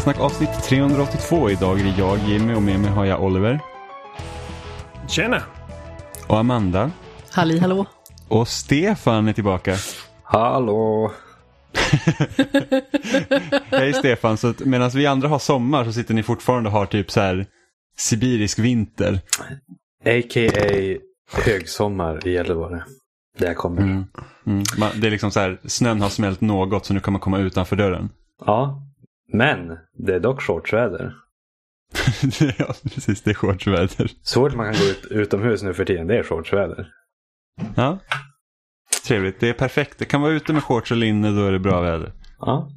Spelsnack avsnitt 382. Idag är det jag, Jimmy, och med mig har jag Oliver. Tjena! Och Amanda. Halli hallå. Och Stefan är tillbaka. Hallå! Hej Stefan, så medan vi andra har sommar så sitter ni fortfarande och har typ så här sibirisk vinter. A.k.a. högsommar i Gällivare. Där jag kommer. Mm. Mm. Det är liksom så här, snön har smält något så nu kan man komma utanför dörren. Ja, men det är dock shortsväder. ja, precis. Det är shortsväder. Så fort man kan gå ut utomhus nu för tiden, det är shortsväder. Ja, trevligt. Det är perfekt. Det kan vara ute med shorts och linne, då är det bra väder. Ja.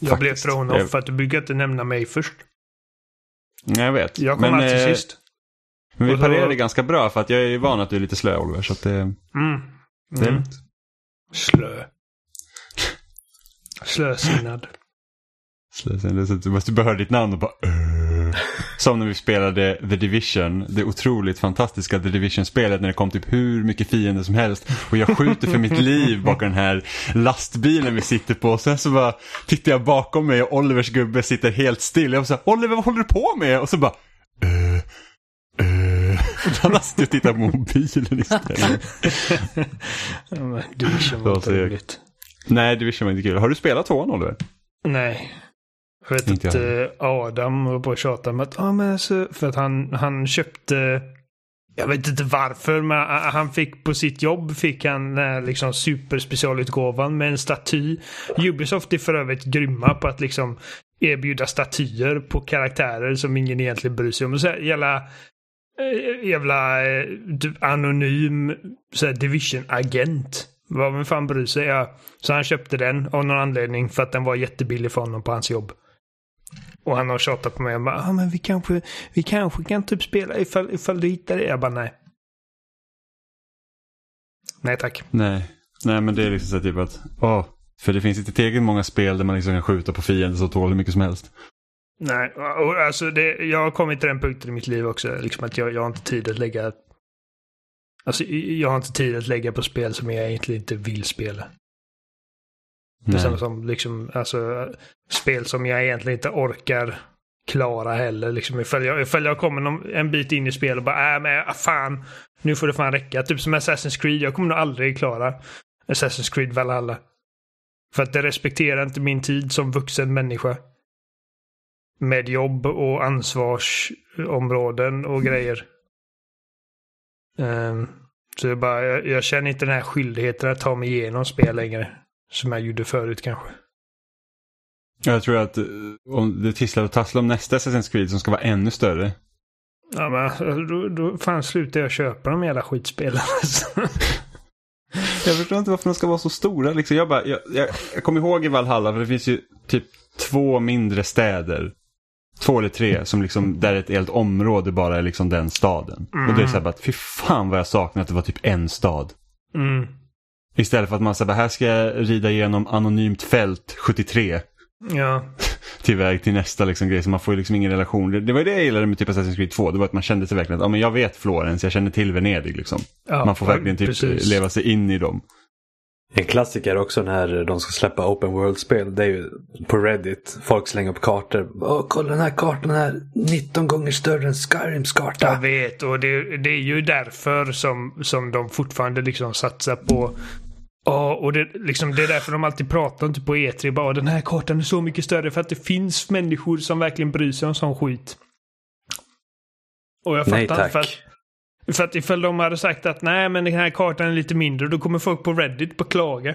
Jag Faktiskt. blev thrown off för att du brukar inte nämna mig först. Nej, jag vet. Jag kom alltid eh, sist. Men vi parerade ganska bra för att jag är van att du är lite slö Oliver. Så att det, Mm. det är Mm. lugnt. Slö. Slösinnad. Slö, sen det är så att Du måste bara höra ditt namn och bara "Äh." Som när vi spelade The Division. Det otroligt fantastiska The Division-spelet när det kom typ hur mycket fiender som helst. Och jag skjuter för mitt liv bakom den här lastbilen vi sitter på. Och sen så bara tittar jag bakom mig och Olivers gubbe sitter helt still. Jag var så här, Oliver vad håller du på med? Och så bara "Äh, äh." Han har suttit och tittat på mobilen istället. Men Division Så Nej, Division var inte kul. Har du spelat tvåan Oliver? Nej. Jag vet Inte att eh, Adam var på och tjatade om att, ja men alltså, för att han, han köpte, jag vet inte varför, men ah, han fick på sitt jobb fick han den här liksom superspecialutgåvan med en staty. Ubisoft är för övrigt grymma på att liksom erbjuda statyer på karaktärer som ingen egentligen bryr sig om. Och så här, jävla, eh, jävla eh, anonym division-agent. Vad vem fan bryr sig? Ja. Så han köpte den av någon anledning för att den var jättebillig för honom på hans jobb. Och han har tjatat på mig bara, ah, men vi kanske, vi kanske kan typ spela ifall, ifall du hittar det. Jag bara, nej. Nej tack. Nej. Nej, men det är liksom så typ att, åh, för det finns inte tillräckligt många spel där man liksom kan skjuta på fiender som tål hur mycket som helst. Nej, och alltså det, jag har kommit till den punkten i mitt liv också. Liksom att jag, jag har inte tid att lägga... Alltså jag har inte tid att lägga på spel som jag egentligen inte vill spela. Det är samma som liksom, alltså, spel som jag egentligen inte orkar klara heller. Liksom, ifall, jag, ifall jag kommer någon, en bit in i spel och bara, äh, men ah, fan, nu får det fan räcka. Typ som Assassin's Creed, jag kommer nog aldrig klara Assassin's Creed Valhalla. För att det respekterar inte min tid som vuxen människa. Med jobb och ansvarsområden och grejer. Ehm, så jag, bara, jag, jag känner inte den här skyldigheten att ta mig igenom spel längre. Som jag gjorde förut kanske. Jag tror att eh, om det tisslar och tasslar om nästa Assassin's Creed som ska vara ännu större. Ja, men alltså, då, då fan slutar jag köpa de jävla skitspelen. alltså. Jag förstår inte varför de ska vara så stora. Liksom, jag, bara, jag, jag, jag kommer ihåg i Valhalla, för det finns ju typ två mindre städer. Två eller tre, som liksom, där ett helt område bara är liksom den staden. Och det är så här bara, att, fy fan vad jag saknar att det var typ en stad. Mm. Istället för att man säger, här ska jag rida igenom anonymt fält 73. Ja. till väg till nästa liksom, grej. Så man får ju liksom ingen relation. Det, det var det jag gillade med typ Assassin's Creed 2. Det var att man kände sig verkligen att ja, men jag vet Florens, jag känner till Venedig. Liksom. ja man får verkligen typ precis. leva sig in i dem. En klassiker också när de ska släppa open world-spel. Det är ju på Reddit. Folk slänger upp kartor. Åh, kolla den här kartan är 19 gånger större än Skyrims karta. Jag vet och det, det är ju därför som, som de fortfarande liksom satsar på Ja, och det, liksom, det är därför de alltid pratar typ på E3. Bara, "Åh, den här kartan är så mycket större för att det finns människor som verkligen bryr sig om sån skit. Och jag Nej fattar tack. för att, för att ifall de hade sagt att nej men den här kartan är lite mindre då kommer folk på Reddit på klaga.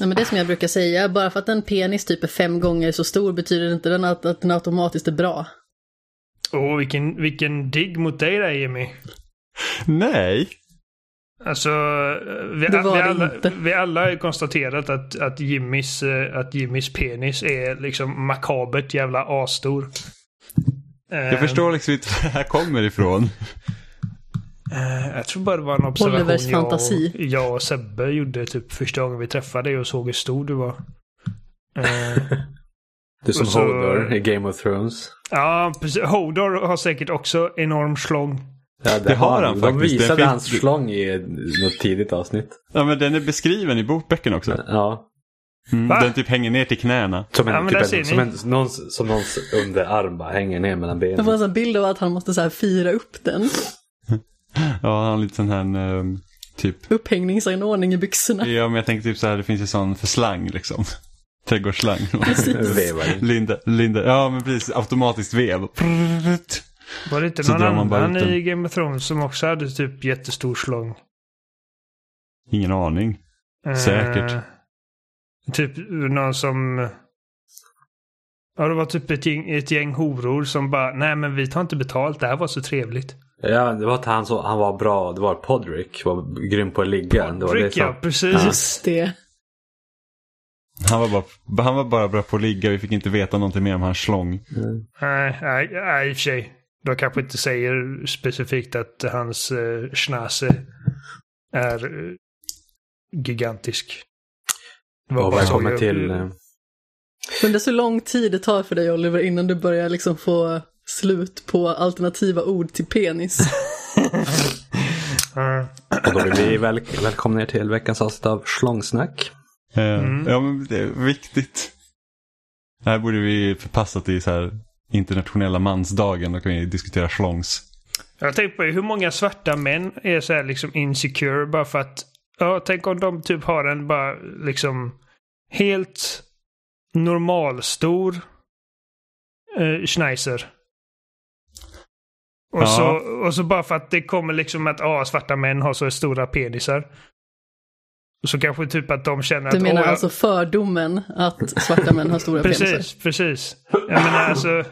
Ja, men det som jag brukar säga, bara för att en penis typ är fem gånger så stor betyder inte den att, att den automatiskt är bra. Åh, vilken, vilken digg mot dig där Jimmy. Nej. Alltså, vi, Det var vi, det alla, inte. vi alla har ju konstaterat att, att, Jimmys, eh, att Jimmys penis är liksom makabert jävla asstor. Jag förstår liksom inte var det här kommer ifrån. Eh, jag tror bara det var en observation Olivers jag fantasi. och, jag och Sebbe gjorde typ första gången vi träffade dig och såg hur stor du var. Eh, Du som så- Hodor i Game of Thrones. ja, precis. Hodor har säkert också enorm slång. Ja, Det har han De faktiskt. Det visade hans slång i något tidigt avsnitt. Ja men den är beskriven i bokböckerna också. Ja. Mm, Va? den typ hänger ner till knäna. Som en, Ja, men typ en, ser som en, någon, som någons underarm bara hänger ner mellan Jag får benen. en bild av att han måste så här fira upp den. Ja, han har lite sån här eh, typ. Upphängningsanordning i byxorna. Ja, men jag tänkte typ så här, det finns ju sån för slang liksom. Trädgårdsslang. Linda, Linda, ja men precis, automatiskt vev. Var det inte Så någon annan i Game of Thrones som också hade typ jättestor slång? Ingen aning. Säkert. Typ någon som... Ja, det var typ ett gäng, ett gäng horor som bara, nej men vi tar inte betalt, det här var så trevligt. Ja, det var att han, så, han var bra. Det var Podrick. Var grym på att ligga. det var det Rick, ja, som, precis. Just det. Han var, bara, han var bara bra på att ligga, vi fick inte veta någonting mer om hans slång. Nej, nej, nej, i och för sig. De kanske inte säger specifikt att hans eh, schnase är eh, gigantisk. Det och välkommen till... eh, Undrar så lång tid det tar för dig Oliver innan du börjar liksom få slut på alternativa ord till penis. Och då vill vi väl, välkomna er till veckans avsnitt av Schlångsnack. Eh, Mm. Ja men det är viktigt. Det här borde vi förpassa till så här internationella mansdagen, då kan vi diskutera schlongs. Jag tänker på hur många svarta män är så här liksom insecure bara för att, ja tänk om de typ har en bara liksom helt normalstor eh, schneiser. Och, Ja. så, och så bara för att det kommer liksom att ah, svarta män har så stora penisar. Så kanske typ att de känner Du att... menar "Åh, jag- alltså fördomen att svarta män har stora penisar? Precis, precis. Jag menar alltså...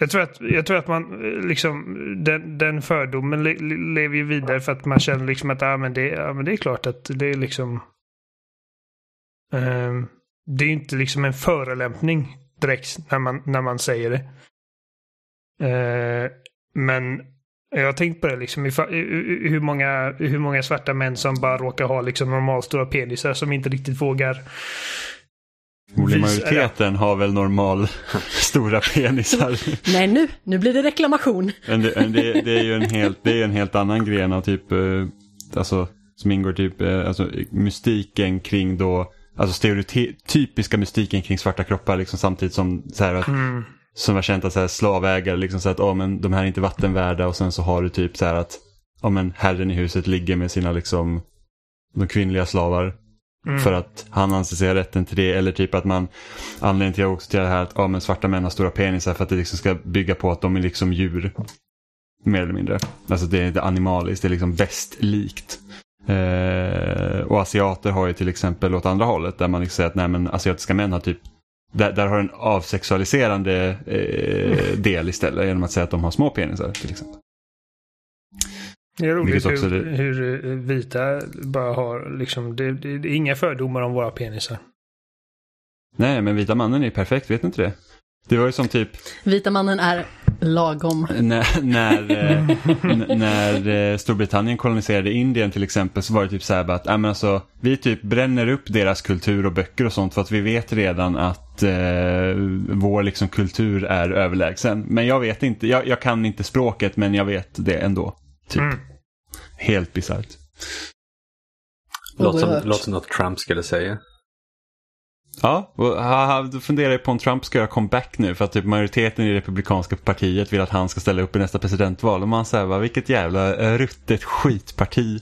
Jag tror att, jag tror att man eh, liksom, den, den fördomen le, lever ju vidare för att man känner liksom att ah, men det, ah, men det är klart att det är liksom... Eh, det är inte liksom en förolämpning direkt när man, när man säger det. Eh, men jag har tänkt på det liksom, hur många, hur många svarta män som bara råkar ha liksom normalstora penisar som inte riktigt vågar majoriteten har väl normal stora penisar. Nej nu, nu blir det reklamation. Men det, men det, det är ju en helt, det är en helt annan gren av typ, eh, alltså som ingår typ, eh, alltså mystiken kring då, alltså stereotypiska mystiken kring svarta kroppar liksom samtidigt som så här att, Mm. som var känt att så här, slavägare liksom så att, ja men de här är inte vattenvärda och sen så har du typ så här att, ja men herren i huset ligger med sina liksom, de kvinnliga slavar. Mm. För att han anser sig ha rätten till det. Eller typ att man, anledningen till också till det här att ja, men svarta män har stora penisar för att det liksom ska bygga på att de är liksom djur. Mer eller mindre. Alltså det är inte animaliskt, det är liksom västlikt. Eh, och asiater har ju till exempel åt andra hållet där man liksom säger att nej men asiatiska män har typ där, där har en avsexualiserande eh, del istället genom att säga att de har små penisar till exempel. Det är roligt hur, det- hur eh, vita bara har liksom, det, det, det är inga fördomar om våra penisar. Nej men vita mannen är perfekt, vet ni inte det? Det var ju som typ Vita mannen är lagom. när, när, eh, när eh, Storbritannien koloniserade Indien till exempel så var det typ så här att ja, men alltså, vi typ bränner upp deras kultur och böcker och sånt för att vi vet redan att eh, vår liksom, kultur är överlägsen. Men jag vet inte, jag, jag kan inte språket men jag vet det ändå. Typ. Mm. Helt bisarrt. Låter som, något Trump skulle säga. Ja, och funderar på om Trump ska göra comeback nu för att typ majoriteten i Republikanska partiet vill att han ska ställa upp i nästa presidentval. Och man säger bara, vilket jävla eh, ruttet skitparti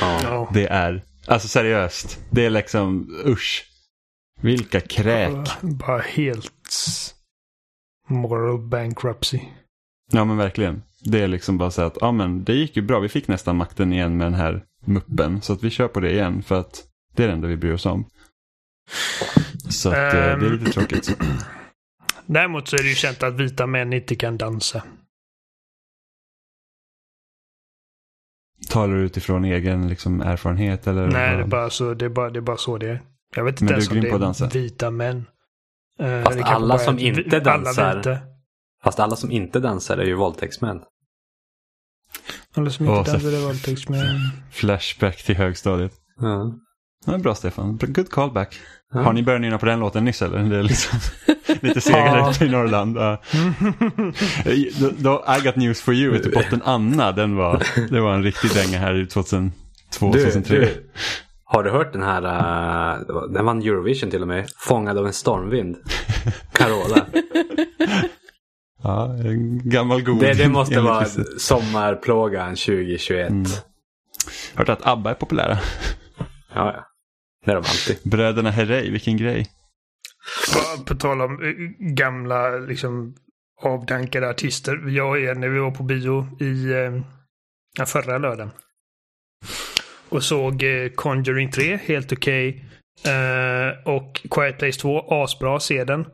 Ja. Det är. Alltså seriöst, det är liksom usch. Vilka kräk. Bara helt moral bankruptcy. Ja men verkligen. Det är liksom bara så att, ja men det gick ju bra, vi fick nästan makten igen med den här muppen. Så att vi kör på det igen för att det är det enda vi bryr oss om. Så att eh, det är Ehm. lite tråkigt. Däremot så är det ju känt att vita män inte kan dansa. Talar du utifrån egen liksom, erfarenhet eller? Nej, det är, bara så, det, är bara, det är bara så det är. Jag vet Men inte är ens om det är vita män. Eh, Fast alla som inte dansar- Alla, vita. Fast alla som inte dansar är ju våldtäktsmän. Alla som inte dansar är våldtäktsmän. Flashback till högstadiet. Ja. Ja, bra Stefan, good callback. Ja. Har ni börjat nynna på den låten nyss eller? Det är liksom lite segare Ja. ute i Norrland. Ja. då, då, I got news for you, vet du, Botten Anna, den var, det var en riktig dänga här i 2002, Du, 2003. du, Har du hört den här, uh, den vann Eurovision till och med, Fångad av en stormvind? Carola. Ja, en gammal god. Det, det måste vara sommarplågan 2021. Mm. Hört att ABBA är populära. Ja, ja. Det är de alltid. Bröderna Herrey, vilken grej. På tal om eh, gamla liksom avdankade artister. Jag och när vi var på bio i eh, förra lördagen. Och såg eh, Conjuring 3, helt okej. Eh, och Quiet Place 2, asbra, se den.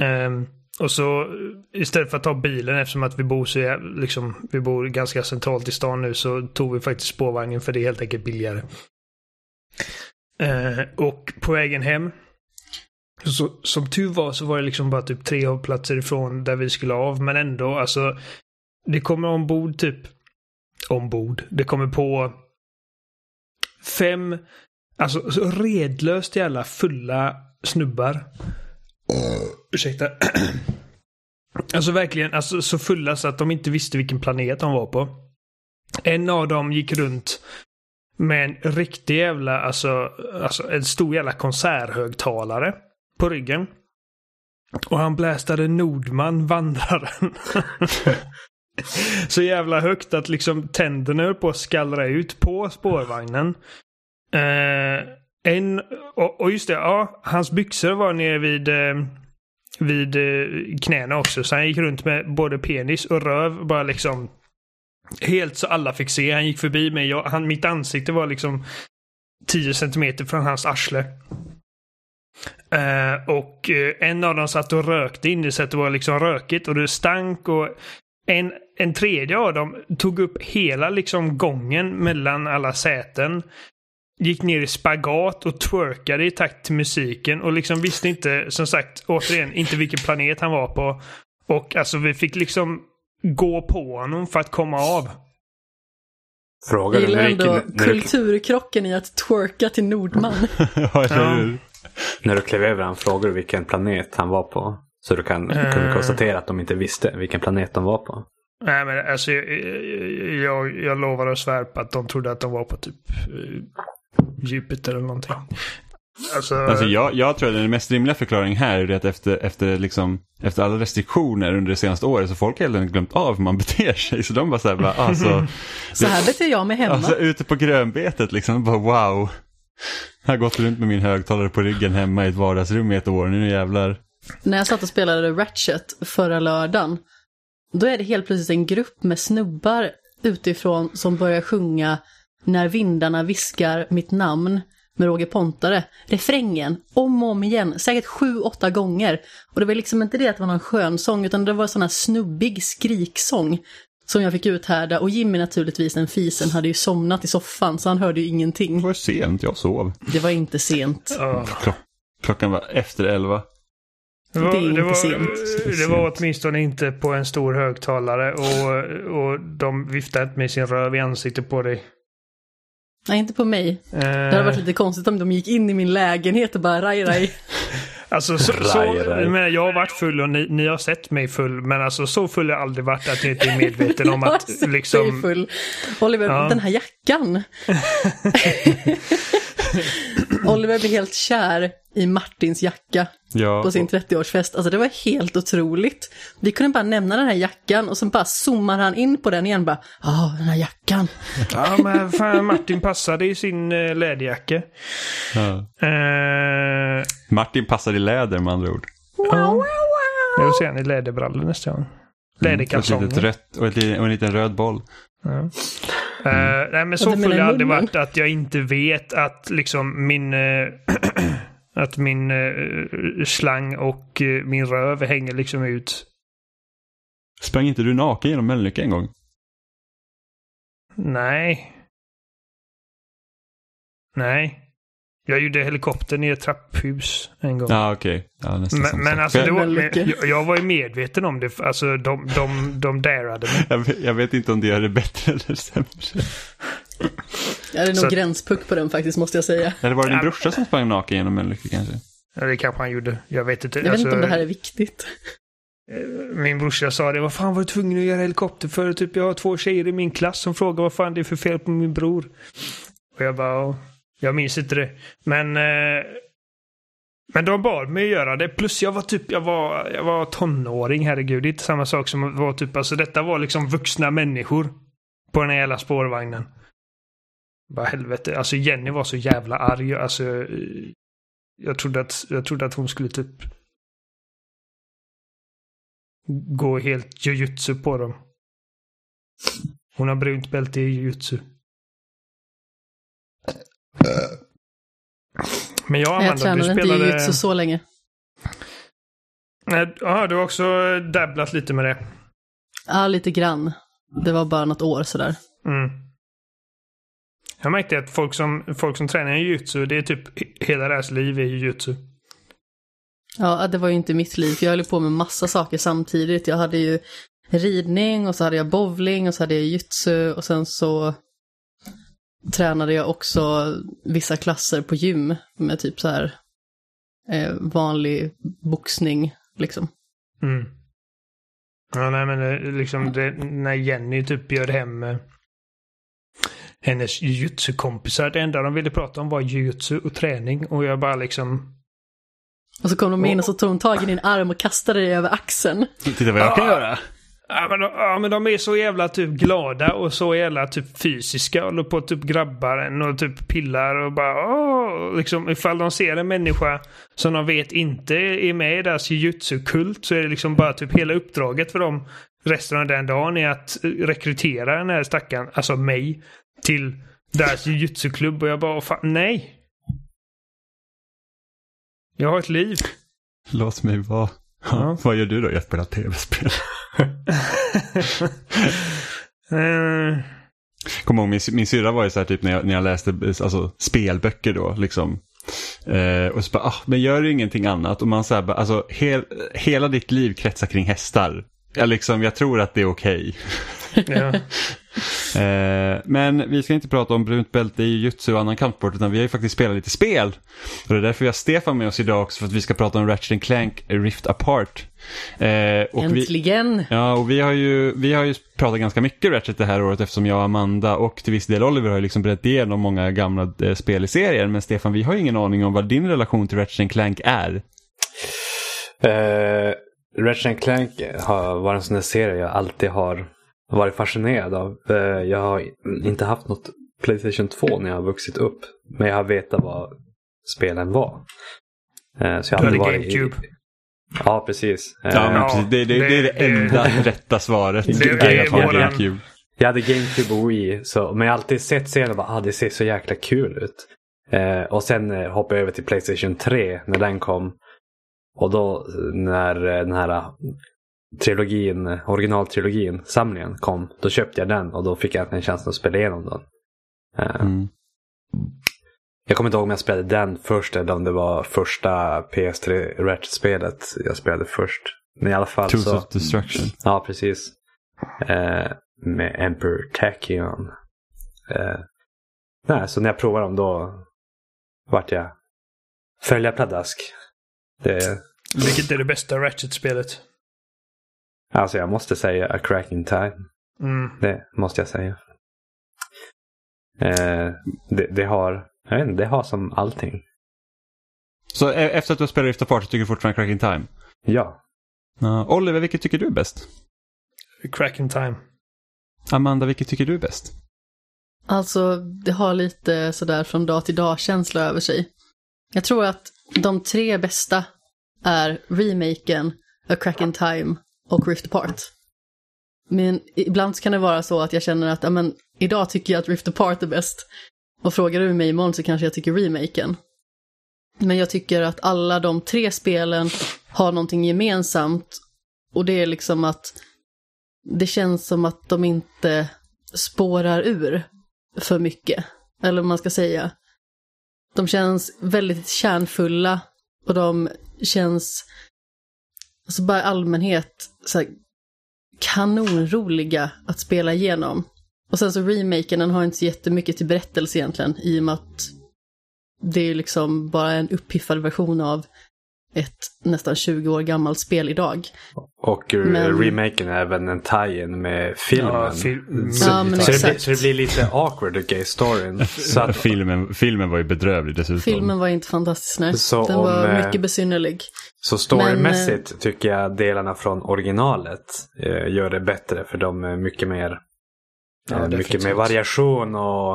Ehm, och så eh, istället för att ta bilen eftersom att vi bor så liksom, vi bor ganska centralt i stan nu så tog vi faktiskt spårvagnen för det är helt enkelt billigare. Eh, och på vägen hem så, som tur var så var det liksom bara typ tre hållplatser ifrån där vi skulle av, men ändå alltså. Det kommer ombord typ. Ombord. Det kommer på fem, alltså redlöst jävla fulla snubbar. Eh. Ursäkta. alltså verkligen, alltså så fulla så att de inte visste vilken planet de var på. En av dem gick runt med en riktig jävla, alltså, alltså en stor jävla konserthögtalare på ryggen. Och han blästade Nordman, vandraren. så jävla högt att liksom tänderna höll på att skallra ut på spårvagnen. Eh, en, och, och just det, ja, hans byxor var nere vid, eh, vid eh, knäna också. Så han gick runt med både penis och röv bara liksom helt så alla fick se. Han gick förbi mig. Jag, han, mitt ansikte var liksom 10 centimeter från hans arsle. Uh, och uh, en av dem satt och rökte inne så att det var liksom rökigt och det stank och en, en tredje av dem tog upp hela liksom gången mellan alla säten. Gick ner i spagat och twerkade i takt till musiken och liksom visste inte, som sagt, återigen, inte vilken planet han var på. Och alltså vi fick liksom gå på honom för att komma av. Frågar Jag du gillar ändå gick- när, kulturkrocken i att twerka till Nordman. ja, Ja. när du klev över han frågar du vilken planet han var på. Så du kan Eh. kunna konstatera att de inte visste vilken planet de var på. Nej men alltså jag, jag, jag lovar och svär på att de trodde att de var på typ eh, Jupiter eller någonting. Alltså, Alltså jag, jag tror att den mest rimliga förklaringen här är att efter, efter, liksom, efter alla restriktioner under det senaste året så folk har helt enkelt glömt av hur man beter sig. Så de bara såhär, bara, alltså, Så här beter jag mig hemma. alltså ute på grönbetet liksom, bara wow. Jag har gått runt med min högtalare på ryggen hemma i ett vardagsrum i ett år, nu jävlar. När jag satt och spelade Ratchet förra lördagen, då är det helt plötsligt en grupp med snubbar utifrån som börjar sjunga När vindarna viskar mitt namn med Roger Pontare. Refrängen, om och om igen, säkert sju, åtta gånger. Och det var liksom inte det att det var någon skön sång, utan det var sån här snubbig skriksång som jag fick uthärda. Och Jimmy naturligtvis, den fisen, hade ju somnat i soffan, så han hörde ju Det ingenting. var sent, jag sov. Det var inte sent. Klock, klockan var efter elva. det, var, det är inte var, sent. det var åtminstone inte på en stor högtalare och, och de viftade inte med sin röv i ansiktet på dig. Nej, inte på mig. Eh, Det hade varit lite konstigt om de gick in i min lägenhet och bara raj, raj. Alltså så, så, raj. jag, har varit full och ni, ni har sett mig full. Men alltså så full har jag aldrig varit att jag inte är medveten om att sett dig liksom... full. Oliver, Ja. den här jackan. Oliver blev helt kär i Martins jacka Ja, på sin och- 30-årsfest. Alltså det var helt otroligt. Vi kunde bara nämna den här jackan och sen bara zoomar han in på den igen. Bara, ja, den här jackan. Ja men fan Martin passade i sin uh, läderjacka. ja. Eh, Martin passar i läder med andra ord. ja. Jag vill se han i läderbrallor nästa gång. Mm, och, ett Läderkalsonger. rött, och, ett, och en liten röd boll. Ja. Eh, nej men så du full har jag aldrig varit att jag inte vet att liksom min... eh, att min eh, slang och eh, min röv hänger liksom ut. Sprang inte du naken genom Mölnlycke en gång? Nej. Nej. Jag gjorde helikoptern i ett trapphus en gång. Ja, okej. Ja, nästan men men alltså, Väldigt men, jag, jag var ju medveten om det. Alltså, de, de, de darade mig. jag, vet- jag vet inte om det gör det bättre eller sämre. Ja, det är nog Så- gränspuck på den faktiskt, måste jag säga. Eller var det din Ja, brorsa som sprang naken genom Mölnlycke kanske? Ja, det kanske han gjorde. Jag vet inte. Jag vet Alltså, inte om det här är viktigt. Min brorsa sa det. Vad fan var du tvungen att göra helikopter för? Typ, jag har två tjejer i min klass som frågar vad fan det är för fel på min bror. Och jag bara... "Ja." Jag minns inte det. Men, eh, men de bad mig göra det. Plus jag var typ, jag var, jag var tonåring, herregud. Det är inte samma sak som att vara typ, alltså detta var liksom vuxna människor. På den här jävla spårvagnen. Bara helvete. Alltså Jenny var så jävla arg. Alltså, jag trodde att, jag trodde att hon skulle typ gå helt jujutsu på dem. Hon har brunt bälte i jujutsu. Men jag jag Amanda, du tränade inte spelade... jujutsu så länge. Ja, du har också dabblat lite med det. Ja, lite grann. Det var bara något år sådär. Mm. Jag märkte att folk som, folk som tränar i jujutsu, det är typ hela deras liv i jujutsu. Ja, det var ju inte mitt liv, jag höll på med massa saker samtidigt. Jag hade ju ridning och så hade jag bowling och så hade jag jutsu och sen så tränade jag också vissa klasser på gym med typ så här eh, vanlig boxning liksom. Mm. Ja, nej men det, liksom det, när Jenny typ bjöd hem eh, hennes jujutsu-kompisar. Det enda de ville prata om var jujutsu och träning och jag bara liksom... Och så kom de in och så tog de tag i din arm och kastade dig över axeln. Titta vad jag kan göra. Ja men, de, ja men de är så jävla typ glada och så jävla typ fysiska. Håller på att typ grabbar en och typ pillar och bara åh, liksom ifall de ser en människa som de vet inte är med i deras jujutsu-kult så är det liksom bara typ hela uppdraget för dem resten av den dagen är att rekrytera den här stackaren, alltså mig, till deras jujutsu-klubb och jag bara fan, nej. Jag har ett liv. Låt mig vara. Ja. Vad gör du då? Jag spelar tv-spel. Eh, Kommer ihåg min, min syrra var ju så här typ när jag, när jag läste alltså, spelböcker då liksom. Eh, och så bara, ah, men gör du ingenting annat? Och man säger bara, alltså hel, hela ditt liv kretsar kring hästar. Jag, liksom, jag tror att det är okej. Ja. Eh, men vi ska inte prata om brunt bälte i jujutsu och annan kampsport utan vi har ju faktiskt spelat lite spel. Och det är därför vi har Stefan med oss idag också för att vi ska prata om Ratchet Clank Rift Apart. Eh, och vi, Äntligen! ja, och vi har, ju, vi har ju pratat ganska mycket Ratchet det här året eftersom jag och Amanda och till viss del Oliver har ju liksom berättat igenom många gamla eh, spel i serien. Men Stefan, vi har ju ingen aning om vad din relation till Ratchet Clank är. Uh, Ratchet Clank har varit en sån där serie jag alltid har varit fascinerad av. Eh, jag har inte haft något Playstation 2 när jag har vuxit upp. Men jag har vetat vad spelen var. Eh, så jag Du hade varit i- GameCube. Ja, precis. Eh, Ja, Ja, precis. Det, det, det är det det- enda rätta svaret. Det- våran- GameCube. Jag hade GameCube och Wii, så, men jag har alltid sett serien och bara ah, det ser så jäkla kul ut. Eh, och sen eh, hoppade jag över till Playstation 3 när den kom. Och då eh, när eh, den här eh, trilogin, originaltrilogin, samlingen kom, då köpte jag den och då fick jag en chans att spela igenom den. Eh, Mm. Jag kommer inte ihåg om jag spelade den först eller om det var första PS3 Ratchet-spelet jag spelade först. Men i alla fall Tools så... of Destruction. Ja, precis. Eh, med Emperor Tachyon. Eh, nej, så när jag provade dem då vart jag följa pladask. Det, Vilket är det bästa Ratchet-spelet? Alltså jag måste säga A Crack in Time. Mm. Det måste jag säga. Eh, det, det har, jag vet inte, det har som allting. Så e- efter att du har spelat Rift Apart så tycker du fortfarande Cracking Time? Ja. Ja, Oliver, vilket tycker du är bäst? Crack in time. Amanda, vilket tycker du är bäst? Alltså, det har lite sådär från dag till dag känsla över sig. Jag tror att de tre bästa är remaken, A Crack in Time och Rift Apart. Men ibland kan det vara så att jag känner att, ja men, idag tycker jag att Rift Apart är bäst. Och frågar du mig imorgon så kanske jag tycker remaken. Men jag tycker att alla de tre spelen har någonting gemensamt. Och det är liksom att det känns som att de inte spårar ur för mycket. Eller vad man ska säga. De känns väldigt kärnfulla och de känns, alltså bara i allmänhet, så här, kanonroliga att spela igenom. Och sen så remaken, den har inte så jättemycket till berättelse egentligen, i och med att det är liksom bara en uppiffad version av ett nästan 20 år gammalt spel idag. Och eh, Men- remaken är även en tie-in med filmen. Ja, fil- så, Ja, men så, det blir, så det blir lite awkward, okej, storyn. Så att, filmen, filmen var ju bedrövlig dessutom. Filmen var inte fantastisk, nej. Så Den om, var eh, mycket besynnerlig. så storymässigt tycker jag delarna från originalet eh, gör det bättre. För de är mycket mer, Ja, eh, mycket mer variation och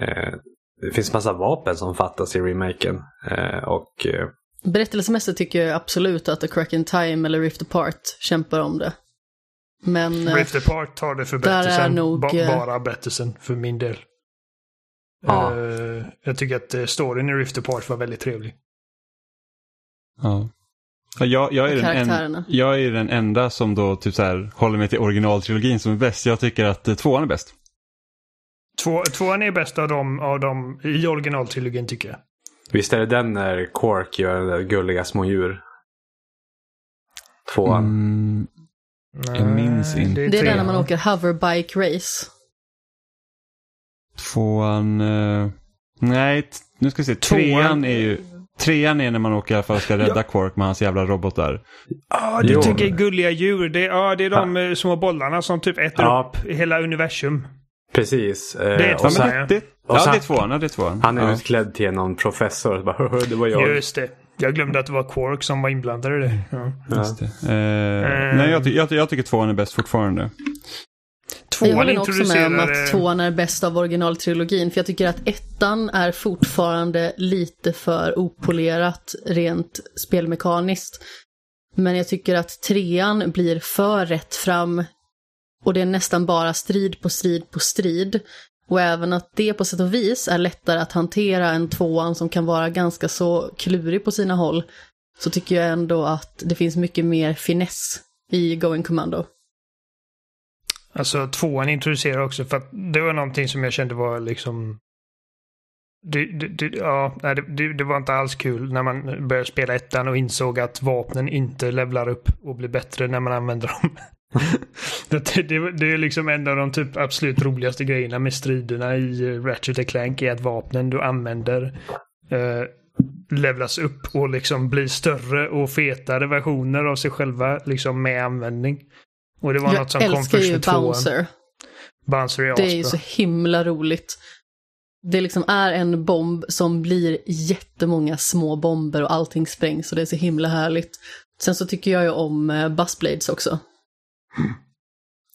eh, det finns massa vapen som fattas i remaken. Eh, och eh, Berättelsemässigt tycker jag absolut att A Crack in Time eller Rift Apart kämpar om det. Men eh, Rift Apart tar det för berättelsen. nog, ba- eh, bara berättelsen för min del. Ja. Eh, jag tycker att storyn i Rift Apart var väldigt trevlig. Ja. Ja, Jag, jag, är den en, jag är den enda som då typ så här, håller mig till originaltrilogin som är bäst. Jag tycker att tvåan är bäst. Två, tvåan är bäst av dem, av dem i originaltrilogin tycker jag. Visst är det den när Quark gör de där gulliga små djur? Tvåan. Mm, Jag minns inte. det är den när man åker hoverbike race. tvåan... Eh, nej, nu ska vi se. Trean är ju... Trean är när man åker i alla fall och ska rädda Quark med hans jävla robotar. Ja, du Jo. tycker gulliga djur. Det, ja, det är de eh, små bollarna som typ äter Ja. upp hela universum. Precis. Eh, Det är och tvåan. Ja, men det, det, och ja, sen- det är tvåan. Ja, det är tvåan. Han är ja. utklädd till någon professor. bara, "Höhö, det var jag. Just det. Jag glömde att det var Quark som var inblandad i det. Ja. Just det. Eh, nej, jag, ty- jag, ty- jag tycker tvåan är bäst fortfarande. Jag Tvåan håller nog också med om att tvåan är bäst av originaltrilogin. För jag tycker att ettan är fortfarande lite för opolerat rent spelmekaniskt. Men jag tycker att trean blir för rätt fram. Och det är nästan bara strid på strid på strid. Och även att det på sätt och vis är lättare att hantera än tvåan som kan vara ganska så klurig på sina håll. Så tycker jag ändå att det finns mycket mer finess i Going Commando. Alltså tvåan introducerar också för att det var någonting som jag kände var liksom... Det, det, det, ja, nej, det, det, det var inte alls kul när man började spela ettan och insåg att vapnen inte levlar upp och blir bättre när man använder dem. det, det, det är liksom en av de typ absolut roligaste grejerna med striderna i Ratchet Clank är att vapnen du använder eh, levlas upp och liksom blir större och fetare versioner av sig själva liksom med användning. Och det var något som Jag kom först med tvåan. Bouncer. Bouncer är Det är ju så himla roligt. Det liksom är en bomb som blir jättemånga små bomber och allting sprängs och det är så himla härligt. Sen så tycker jag ju om eh, Buzzblades också.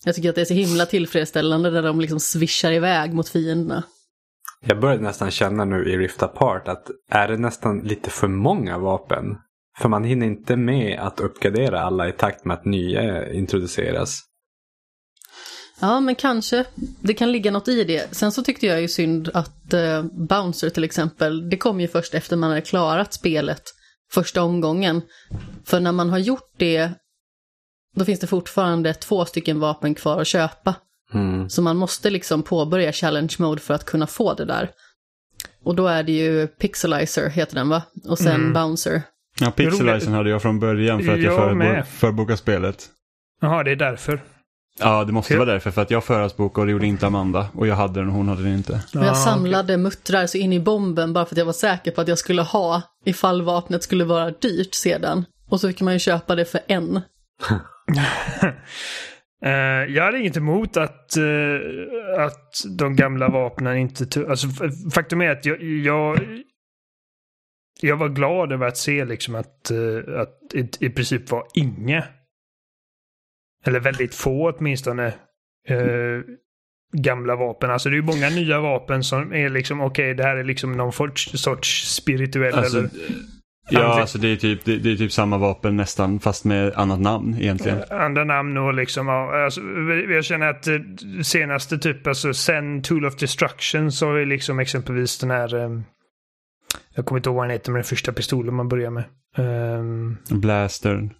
Jag tycker att det är så himla tillfredsställande när de liksom swishar iväg mot fienderna. Jag börjar nästan känna nu i Rift Apart att är det nästan lite för många vapen? För man hinner inte med att uppgradera alla i takt med att nya introduceras. Ja, men kanske. Det kan ligga något i det. Sen så tyckte jag ju synd att eh, Bouncer till exempel, det kom ju först efter man hade klarat spelet första omgången. För när man har gjort det, då finns det fortfarande två stycken vapen kvar att köpa. Mm. Så man måste liksom påbörja challenge mode för att kunna få det där. Och då är det ju Pixelizer, heter den va? Och sen Mm. Bouncer. Ja, Pixelizern roligt. hade jag från början för att jag, Jag förbo- med. förbokade spelet. Jaha, det är därför. Ja, det måste vara därför. För att jag förhandsbokade och det gjorde inte Amanda. Och jag hade den och hon hade den inte. Och Ja, jag samlade muttrar så in i bomben bara för att jag var säker på att jag skulle ha ifall vapnet skulle vara dyrt sedan. Och så fick man ju köpa det för en. Eh, jag hade inget emot att, eh, att de gamla vapnen inte. Alltså, faktum är att jag, jag, jag var glad över att se liksom att, eh, att i, i princip var inga, eller väldigt få åtminstone, eh, gamla vapen. Alltså det är ju många nya vapen som är liksom, okej det här är liksom någon sorts, sorts spirituell Alltså, eller ja, alltså det är, typ, det, det är typ samma vapen nästan fast med annat namn egentligen. andra namn och liksom, alltså, jag känner att eh, senaste typ, alltså sen Tool of Destruction så är liksom exempelvis den här, eh, jag kommer inte ihåg vad den heter, men den första pistolen man börjar med. Um, Blastern.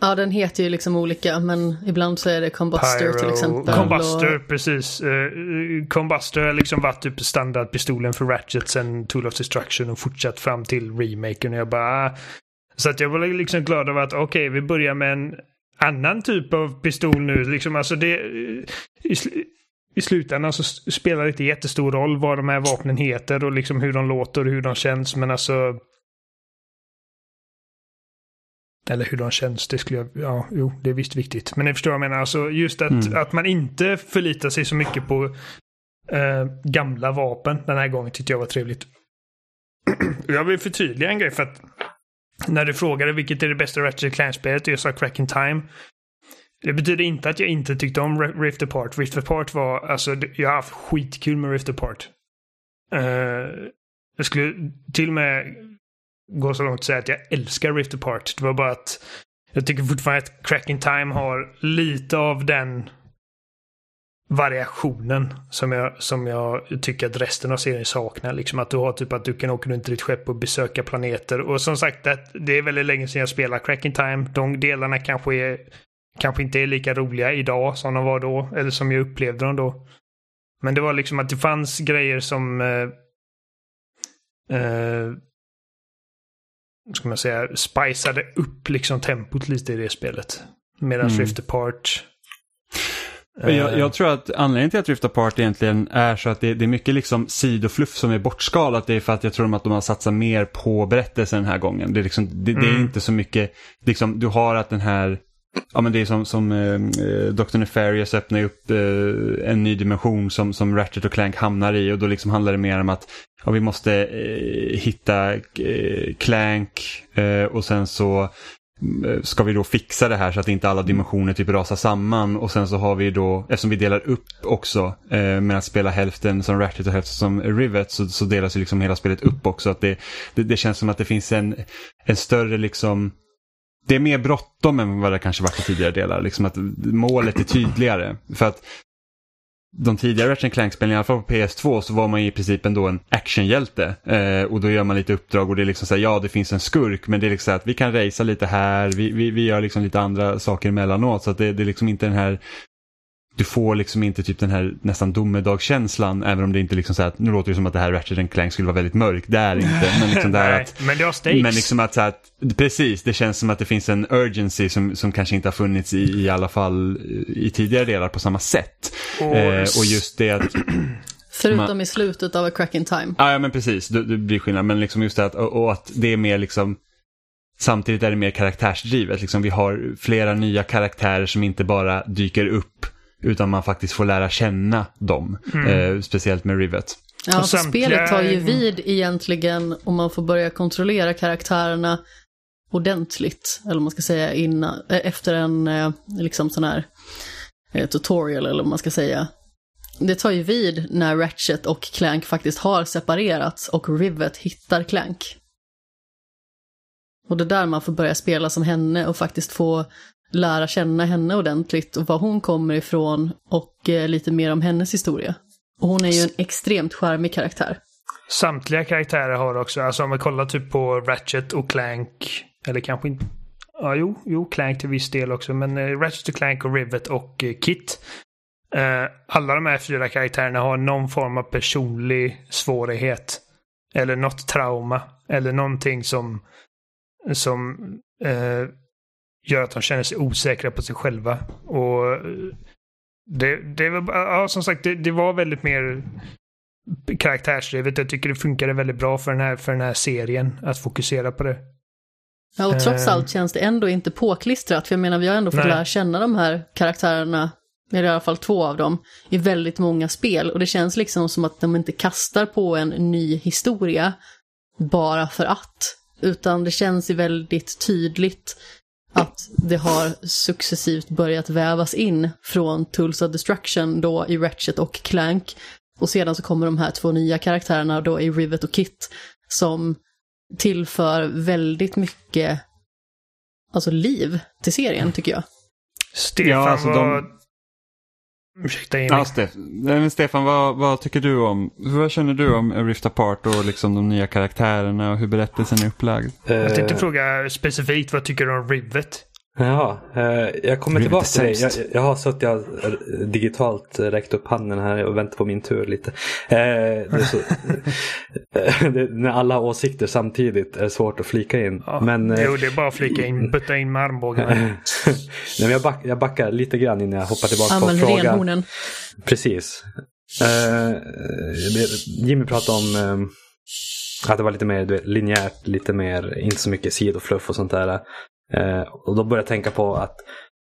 Ja, den heter ju liksom olika, men ibland så är det Combuster till exempel. Combuster, Och, precis. Uh, Combuster har liksom varit typ standardpistolen för Ratchet sen Tool of Destruction och fortsatt fram till remaken. Och jag bara... ah. Så att jag var liksom glad över att okej, vi börjar med en annan typ av pistol nu. Liksom, alltså det, i, sl- I slutändan så spelar det inte jättestor roll vad de här vapnen heter och liksom hur de låter och hur de känns. Men alltså... Eller hur de känns, det skulle jag, ja, jo, det är visst viktigt. Men ni förstår vad jag menar, alltså just att, Mm. att man inte förlitar sig så mycket på eh, gamla vapen den här gången tyckte jag var trevligt. jag vill förtydliga en grej för att när du frågade vilket är det bästa Ratchet Clank-spelet och jag sa Crack in Time. Det betyder inte att jag inte tyckte om Ri- Rift Apart. Rift Apart var, alltså, jag har haft skitkul med Rift Apart. Eh, jag skulle till och med gå så långt att säga att jag älskar Rift Apart. Det var bara att jag tycker fortfarande att Cracking Time har lite av den variationen som jag, som jag tycker att resten av serien saknar. Liksom att du har typ att du kan åka runt i ditt skepp och besöka planeter. Och som sagt, det, är väldigt länge sedan jag spelade Cracking Time. De delarna kanske, är, kanske inte är lika roliga idag som de var då. Eller som jag upplevde dem då. Men det var liksom att det fanns grejer som eh, eh, ska man säga, spiceade upp liksom tempot lite i det spelet. Medan Mm. Rift Apart Jag, eh, jag tror att anledningen till att Rift Apart egentligen är så att det, det är mycket liksom sidofluff som är bortskalat. Det är för att jag tror att de har satsat mer på berättelsen den här gången. Det är, liksom, det, det är Mm. inte så mycket, liksom, du har att den här Ja men det är som, som eh, Dr. Nefarious öppnar upp eh, en ny dimension som, som Ratchet och Clank hamnar i och då liksom handlar det mer om att ja, vi måste eh, hitta eh, Clank eh, och sen så mm, ska vi då fixa det här så att inte alla dimensioner typ rasar samman och sen så har vi då, eftersom vi delar upp också eh, med att spela hälften som Ratchet och hälften som Rivet så, så delas ju liksom hela spelet upp också. Att det, det, det känns som att det finns en, en större liksom det är mer bråttom än vad det kanske varit i tidigare delar. Liksom att målet är tydligare. För att de tidigare Ratchet Clank-spelen, i alla fall på PS2, så var man i princip ändå en actionhjälte. Eh, och då gör man lite uppdrag och det är liksom så här, ja det finns en skurk, men det är liksom så här att vi kan racea lite här, vi, vi, vi gör liksom lite andra saker emellanåt. Så att det, det är liksom inte den här du får liksom inte typ den här nästan domedagskänslan, även om det inte liksom så här att, nu låter det som att det här Ratchet Clank skulle vara väldigt mörkt, det är inte. Men liksom det här att men det har stakes. men liksom att, så att, precis, det känns som att det finns en urgency som, som kanske inte har funnits i, i alla fall i tidigare delar på samma sätt. Och- eh, och just det att, Förutom i slutet av A Crack in Time. ja ja, men precis, det, det blir skillnad, men liksom just det att, och, och att det är mer liksom Samtidigt är det mer karaktärsdrivet. Liksom vi har flera nya karaktärer som inte bara dyker upp utan man faktiskt får lära känna dem. Eh, speciellt med Rivet. Ja, Och så samtliga- spelet tar ju vid egentligen om man får börja kontrollera karaktärerna ordentligt. Eller man ska säga innan, eh, efter en eh, liksom sån här eh, tutorial eller vad man ska säga. Det tar ju vid när Ratchet och Clank faktiskt har separerats och Rivet hittar Clank. Och det är där man får börja spela som henne och faktiskt få lära känna henne ordentligt och var hon kommer ifrån och eh, lite mer om hennes historia. Och hon är ju en extremt charmig karaktär. Samtliga karaktärer har också, alltså om vi kollar typ på Ratchet och Clank, eller kanske inte, ja jo, jo Clank till viss del också, men eh, Ratchet och Clank och Rivet och eh, Kit. Eh, alla de här fyra karaktärerna har någon form av personlig svårighet. Eller något trauma. Eller någonting som, som eh, gör att de känner sig osäkra på sig själva. Och eh, det, det var, ja, som sagt, det, det var väldigt mer karaktärsdrivet. Jag tycker det funkade väldigt bra för den här, för den här serien att fokusera på det. Ja, och trots Eh. allt känns det ändå inte påklistrat, för jag menar vi har ändå fått Nej. lära känna de här karaktärerna, eller i alla fall två av dem, i väldigt många spel. Och det känns liksom som att de inte kastar på en ny historia bara för att. Utan det känns ju väldigt tydligt att det har successivt börjat vävas in från Tools of Destruction då i Ratchet och Clank. Och sedan så kommer de här två nya karaktärerna då i Rivet och Kit som tillför väldigt mycket alltså liv till serien tycker jag. Stefan Ja, alltså de- Ursäkta Emil. Ja, Stef Nej, Stefan, vad, vad tycker du om, vad känner du om Rift Apart och liksom de nya karaktärerna och hur berättelsen är upplagd? Jag tänkte Eh, fråga specifikt, vad tycker du om Rivet? Jaha, eh, jag kommer tillbaka till det. Jag, jag har suttit och eh, digitalt räckt upp handen här och väntat på min tur lite. Eh, det är så, det, när alla har åsikter samtidigt är det svårt att flika in. Ja. Men, eh, Jo, det är bara att flika in, butta in med armbågarna. Nej, jag, back, jag backar lite grann innan jag hoppar tillbaka Ja, på frågan. renhornen. Precis. Eh, Jimmy pratade om eh, att det var lite mer du vet, linjärt, lite mer, inte så mycket sidofluff och sånt där. Eh, och då började jag tänka på att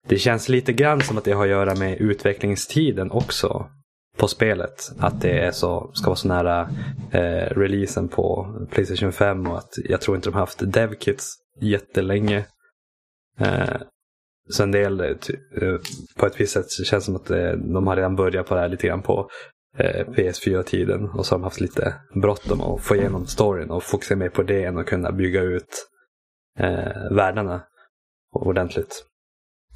det känns lite grann som att det har att göra med utvecklingstiden också på spelet. Att det är så, ska vara så nära eh, releasen på Playstation 5 och att jag tror inte de har haft devkits jättelänge. Eh, så en del, eh, eh, på ett visst sätt så känns det som att eh, de har redan börjat på det här lite grann på eh, PS4-tiden. Och så har de haft lite bråttom att få igenom storyn och fokusera mer på det än att kunna bygga ut eh, världarna ordentligt.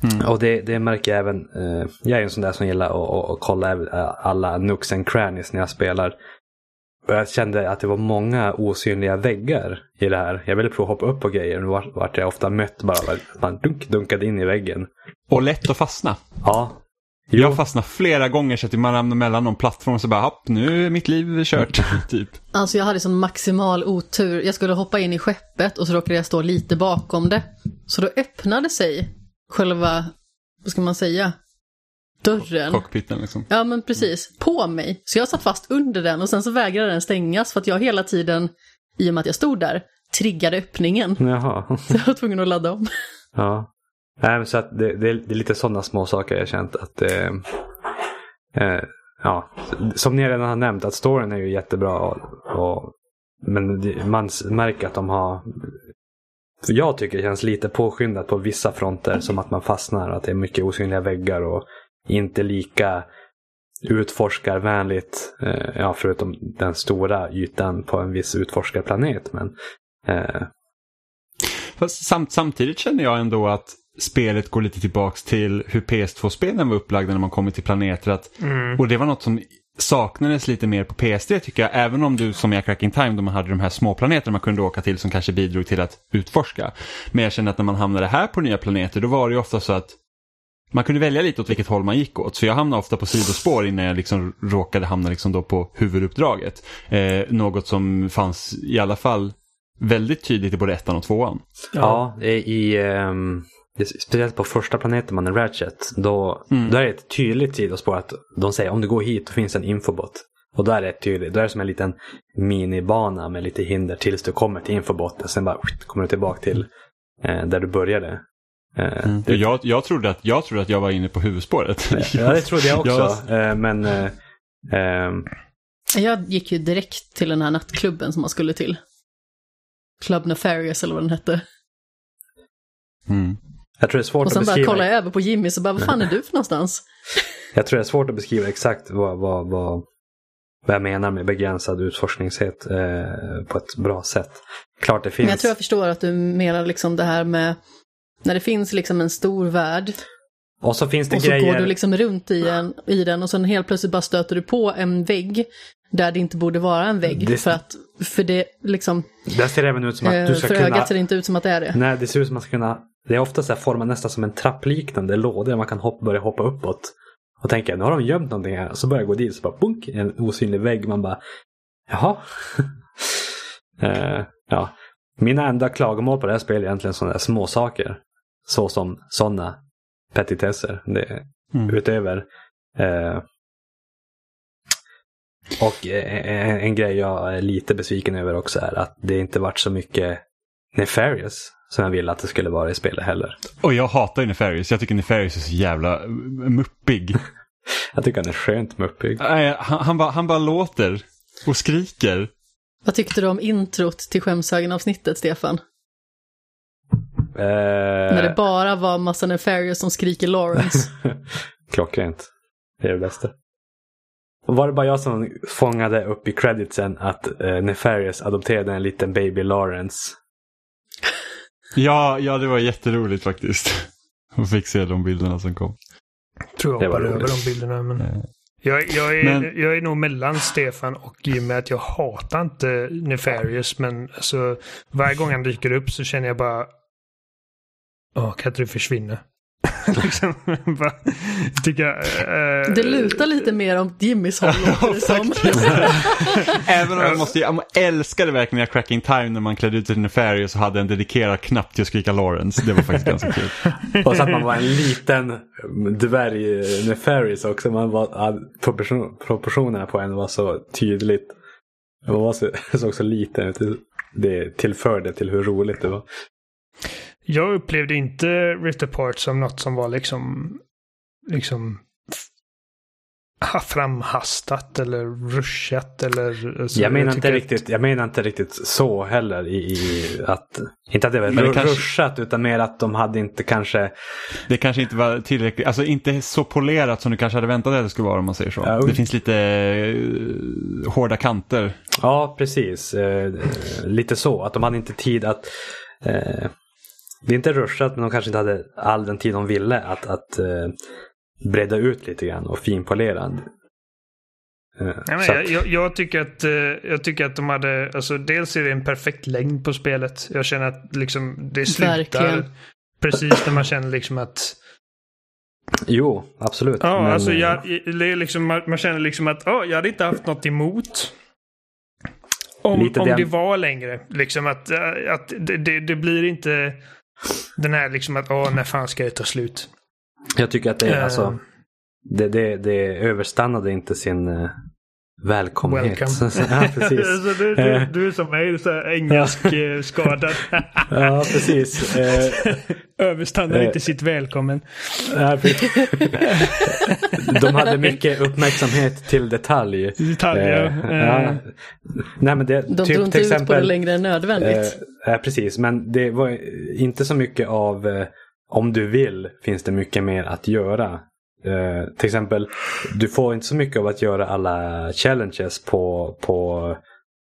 Mm. Och det, det märker jag även. Eh, jag är en sån där som gillar att, att, kolla alla nooks and crannies när jag spelar. Och jag kände att det var många osynliga väggar i det här. Jag ville prova att hoppa upp på grejer. Nu vart vart jag ofta mött bara man dunk, dunkade in i väggen. Och lätt att fastna. Ja. Jag fastnar flera gånger så att man ramlar mellan någon plattform och så bara, hopp, nu är mitt liv kört. typ. Alltså jag hade sån maximal otur. Jag skulle hoppa in i skeppet och så råkade jag stå lite bakom det. Så då öppnade sig själva, vad ska man säga, dörren. Cockpiten liksom. Ja men precis, på mig. Så jag satt fast under den och sen så vägrade den stängas för att jag hela tiden, i och med att jag stod där, triggade öppningen. Jaha. Så jag var tvungen att ladda om. Ja. Nej, men så att det, det, är, det är lite sådana små saker jag känt att eh, eh, ja, som ni redan har nämnt att storyn är ju jättebra. Och, och, men man märker att de har jag tycker det känns lite påskyndat på vissa fronter som att man fastnar. Att det är mycket osynliga väggar och inte lika utforskarvänligt. Eh, ja, förutom den stora ytan på en viss utforskarplanet. Men eh, Fast samt, samtidigt känner jag ändå att spelet går lite tillbaks till hur PS2-spelen var upplagda när man kommer till planeter. Att, Och det var något som saknades lite mer på PS3 tycker jag. Även om du som i A Cracking Time, då man hade de här små planeterna man kunde åka till som kanske bidrog till att utforska. Men jag känner att när man hamnade här på nya planeter, då var det ju ofta så att man kunde välja lite åt vilket håll man gick åt. Så jag hamnade ofta på sidospår innan jag liksom råkade hamna liksom då på huvuduppdraget. Eh, något som fanns i alla fall väldigt tydligt i både ettan och tvåan. Ja, i, i, det- speciellt på första planeten man är Ratchet. Då, Mm. då är det ett tydligt sidospår att de säger om du går hit då finns en infobot. Och då är det tydligt. Då är det som en liten minibana med lite hinder tills du kommer till infoboten. Sen bara kommer du tillbaka till eh, där du började. Eh, det, Jag, jag, trodde att, jag trodde att jag var inne på huvudspåret. ja, det trodde jag också. Jag- Eh, men eh, ehm, Jag gick ju direkt till den här nattklubben som man skulle till. Club Nefarious eller vad den hette. Mm. Jag tror det är svårt Och sen att bara beskriva. kollade jag över på Jimmy så bara, vad fan är du för någonstans? Jag tror det är svårt att beskriva exakt vad, vad, vad, vad jag menar med begränsad utforskningshet eh, på ett bra sätt. Klart det finns. Men jag tror jag förstår att du menar liksom det här med när det finns liksom en stor värld Och så finns det och så grejer. går du liksom runt i, en, i den och sen helt plötsligt bara stöter du på en vägg där det inte borde vara en vägg. Det- För att, för det liksom, Det ser även ut som att eh, du ska för kunna... ögat ser det inte ut som att det är det. Nej, det ser ut som att man ska kunna... Det är ofta så här format nästan som en trappliknande låda där man kan hoppa, börja hoppa uppåt. Och tänka, nu har de gömt någonting här. Så börjar jag gå dit så bara bunk, en osynlig vägg. Man bara, jaha. eh, ja. Mina enda klagomål på det här spelet är egentligen sådana där små saker. Så som sådana petitesser. Det Mm. utöver. Eh, och eh, en, en grej jag är lite besviken över också är att det inte varit så mycket Nefarious som jag ville att det skulle vara i spelet heller. Och jag hatar ju Nefarious. Jag tycker Nefarious är så jävla eh, muppig. Jag tycker han är skönt muppig. Nej, han, han, bara, han bara låter och skriker. Vad tyckte du om introt till Skämshögen-avsnittet, Stefan? När det Eh, bara var massa Nefarious som skriker Lawrence. klockrent. Det är det bästa. Var det bara jag som fångade upp i creditsen att eh, Nefarious adopterade en liten baby Lawrence? Ja, ja, det var jätteroligt faktiskt. Och fick se de bilderna som kom. Tror jag Det var hoppade över de bilderna. Men... Eh. Jag, jag, är, Men- jag är nog mellan Stefan och Jimmy att jag hatar inte Nefarious. Men alltså, varje gång han dyker upp så känner jag bara... Åh, kan inte du försvinna? liksom, bara, tycker jag, eh, Det lutar lite mer om Jimmys håll, låter det som. Även om jag måste, jag älskade verkligen i Cracking Time när man klädde ut till Nefarious och hade en dedikerad knapp till att skrika Lawrence. Det var faktiskt ganska kul. Och så att man var en liten dvärg Nefarious också. Man var, ja, proportion, proportionerna på en var så tydligt. Man var så, såg så liten ut. Det tillförde till hur roligt det var. Jag upplevde inte Rift Apart som något som var liksom, liksom framhastat eller rushat eller... alltså, jag menar inte tycker riktigt, jag menar inte riktigt så heller i, i att, inte att det var Men det ru- kanske- ruschat utan mer att de hade inte kanske, Det kanske inte var tillräckligt, alltså inte så polerat som du kanske hade väntat dig att det skulle vara om man säger så. Ja, det finns lite eh, hårda kanter. ja precis, eh, lite så, att de hade inte tid att eh, det är inte ruschat men de kanske inte hade all den tid de ville att, att eh, bredda ut lite grann och finpolera. Eh, Nej, jag, att- jag, jag, tycker att, eh, jag tycker att de hade, alltså dels är det en perfekt längd på spelet. Jag känner att liksom det slutar Verkligen. precis när man känner liksom att Jo, absolut. Ja, men, alltså jag, det är liksom, man, man känner liksom att ja, jag hade inte haft något emot. Om, om det var längre. Liksom att, att det, det, det blir inte den här liksom att åh, när fan ska det ta slut? Jag tycker att det, är Eh. alltså, det, det, det överstannade inte sin Welcome. ja, precis. så du, du, du är som mig, så engelsk eh, skadad. ja, precis. Eh, Överstannar Eh. inte sitt välkommen. ja. De hade mycket uppmärksamhet till detalj. Detaljer. Eh, eh, ja. Nej, men det, De typ inte till ut på det exempel, längre än nödvändigt. Eh, eh, precis, men det var inte så mycket av eh, om du vill finns det mycket mer att göra. Eh, till exempel, du får inte så mycket av att göra alla challenges på, på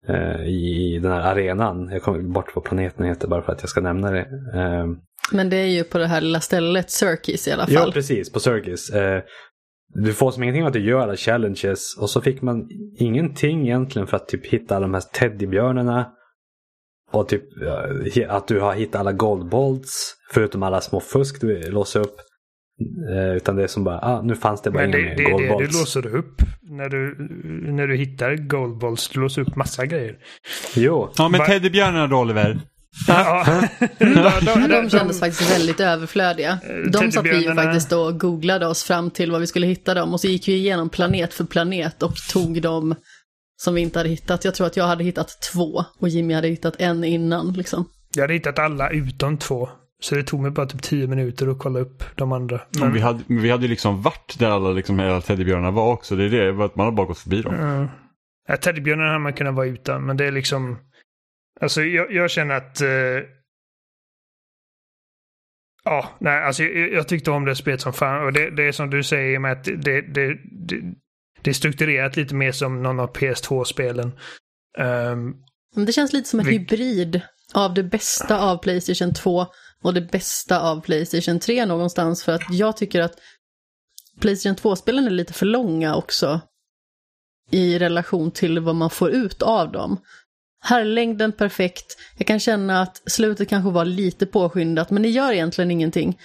eh, i, i den här arenan. Jag kommer bort vad planeten heter bara för att jag ska nämna det. Eh, Men det är ju på det här lilla stället, Circus i alla ja, fall. precis, på Circus. Eh, du får som ingenting av att du gör alla challenges och så fick man ingenting egentligen för att typ hitta alla de här teddybjörnarna. Och typ ja, att du har hittat alla goldbolts förutom alla små fusk du låser upp. Eh, utan det är som bara, ah, nu fanns det bara Men inga det, mer det är det du låser upp när du, när du hittar goldballs. Du låser upp massa grejer. Jo, Ja men teddybjörnarna då Oliver. Ja. De kändes faktiskt väldigt överflödiga. De satt vi ju faktiskt och googlade oss fram till vad vi skulle hitta dem. Och så gick vi igenom planet för planet och tog dem som vi inte hade hittat. Jag tror att jag hade hittat två och Jimmy hade hittat en innan. Liksom. Jag hade hittat alla utom två. Så det tog mig bara typ tio minuter att kolla upp de andra. Men vi hade, men vi hade ju liksom varit där alla liksom, hela teddybjörnarna var också. Det är det, att man har bara gått förbi dem. Mm. Ja, teddybjörnen hade man kunnat vara utan, men det är liksom... Alltså jag, jag känner att... Eh... Ja, nej, alltså jag, jag tyckte om det spelet som fan. Och det, det är som du säger med att det, det, det, det, är strukturerat lite mer som någon av PS2-spelen. Ehm, Men det känns lite som en Vi- hybrid av det bästa av Playstation 2 och det bästa av Playstation 3 någonstans. För att jag tycker att Playstation 2-spelen är lite för långa också i relation till vad man får ut av dem. Här är längden perfekt. Jag kan känna att slutet kanske var lite påskyndat, men det gör egentligen ingenting.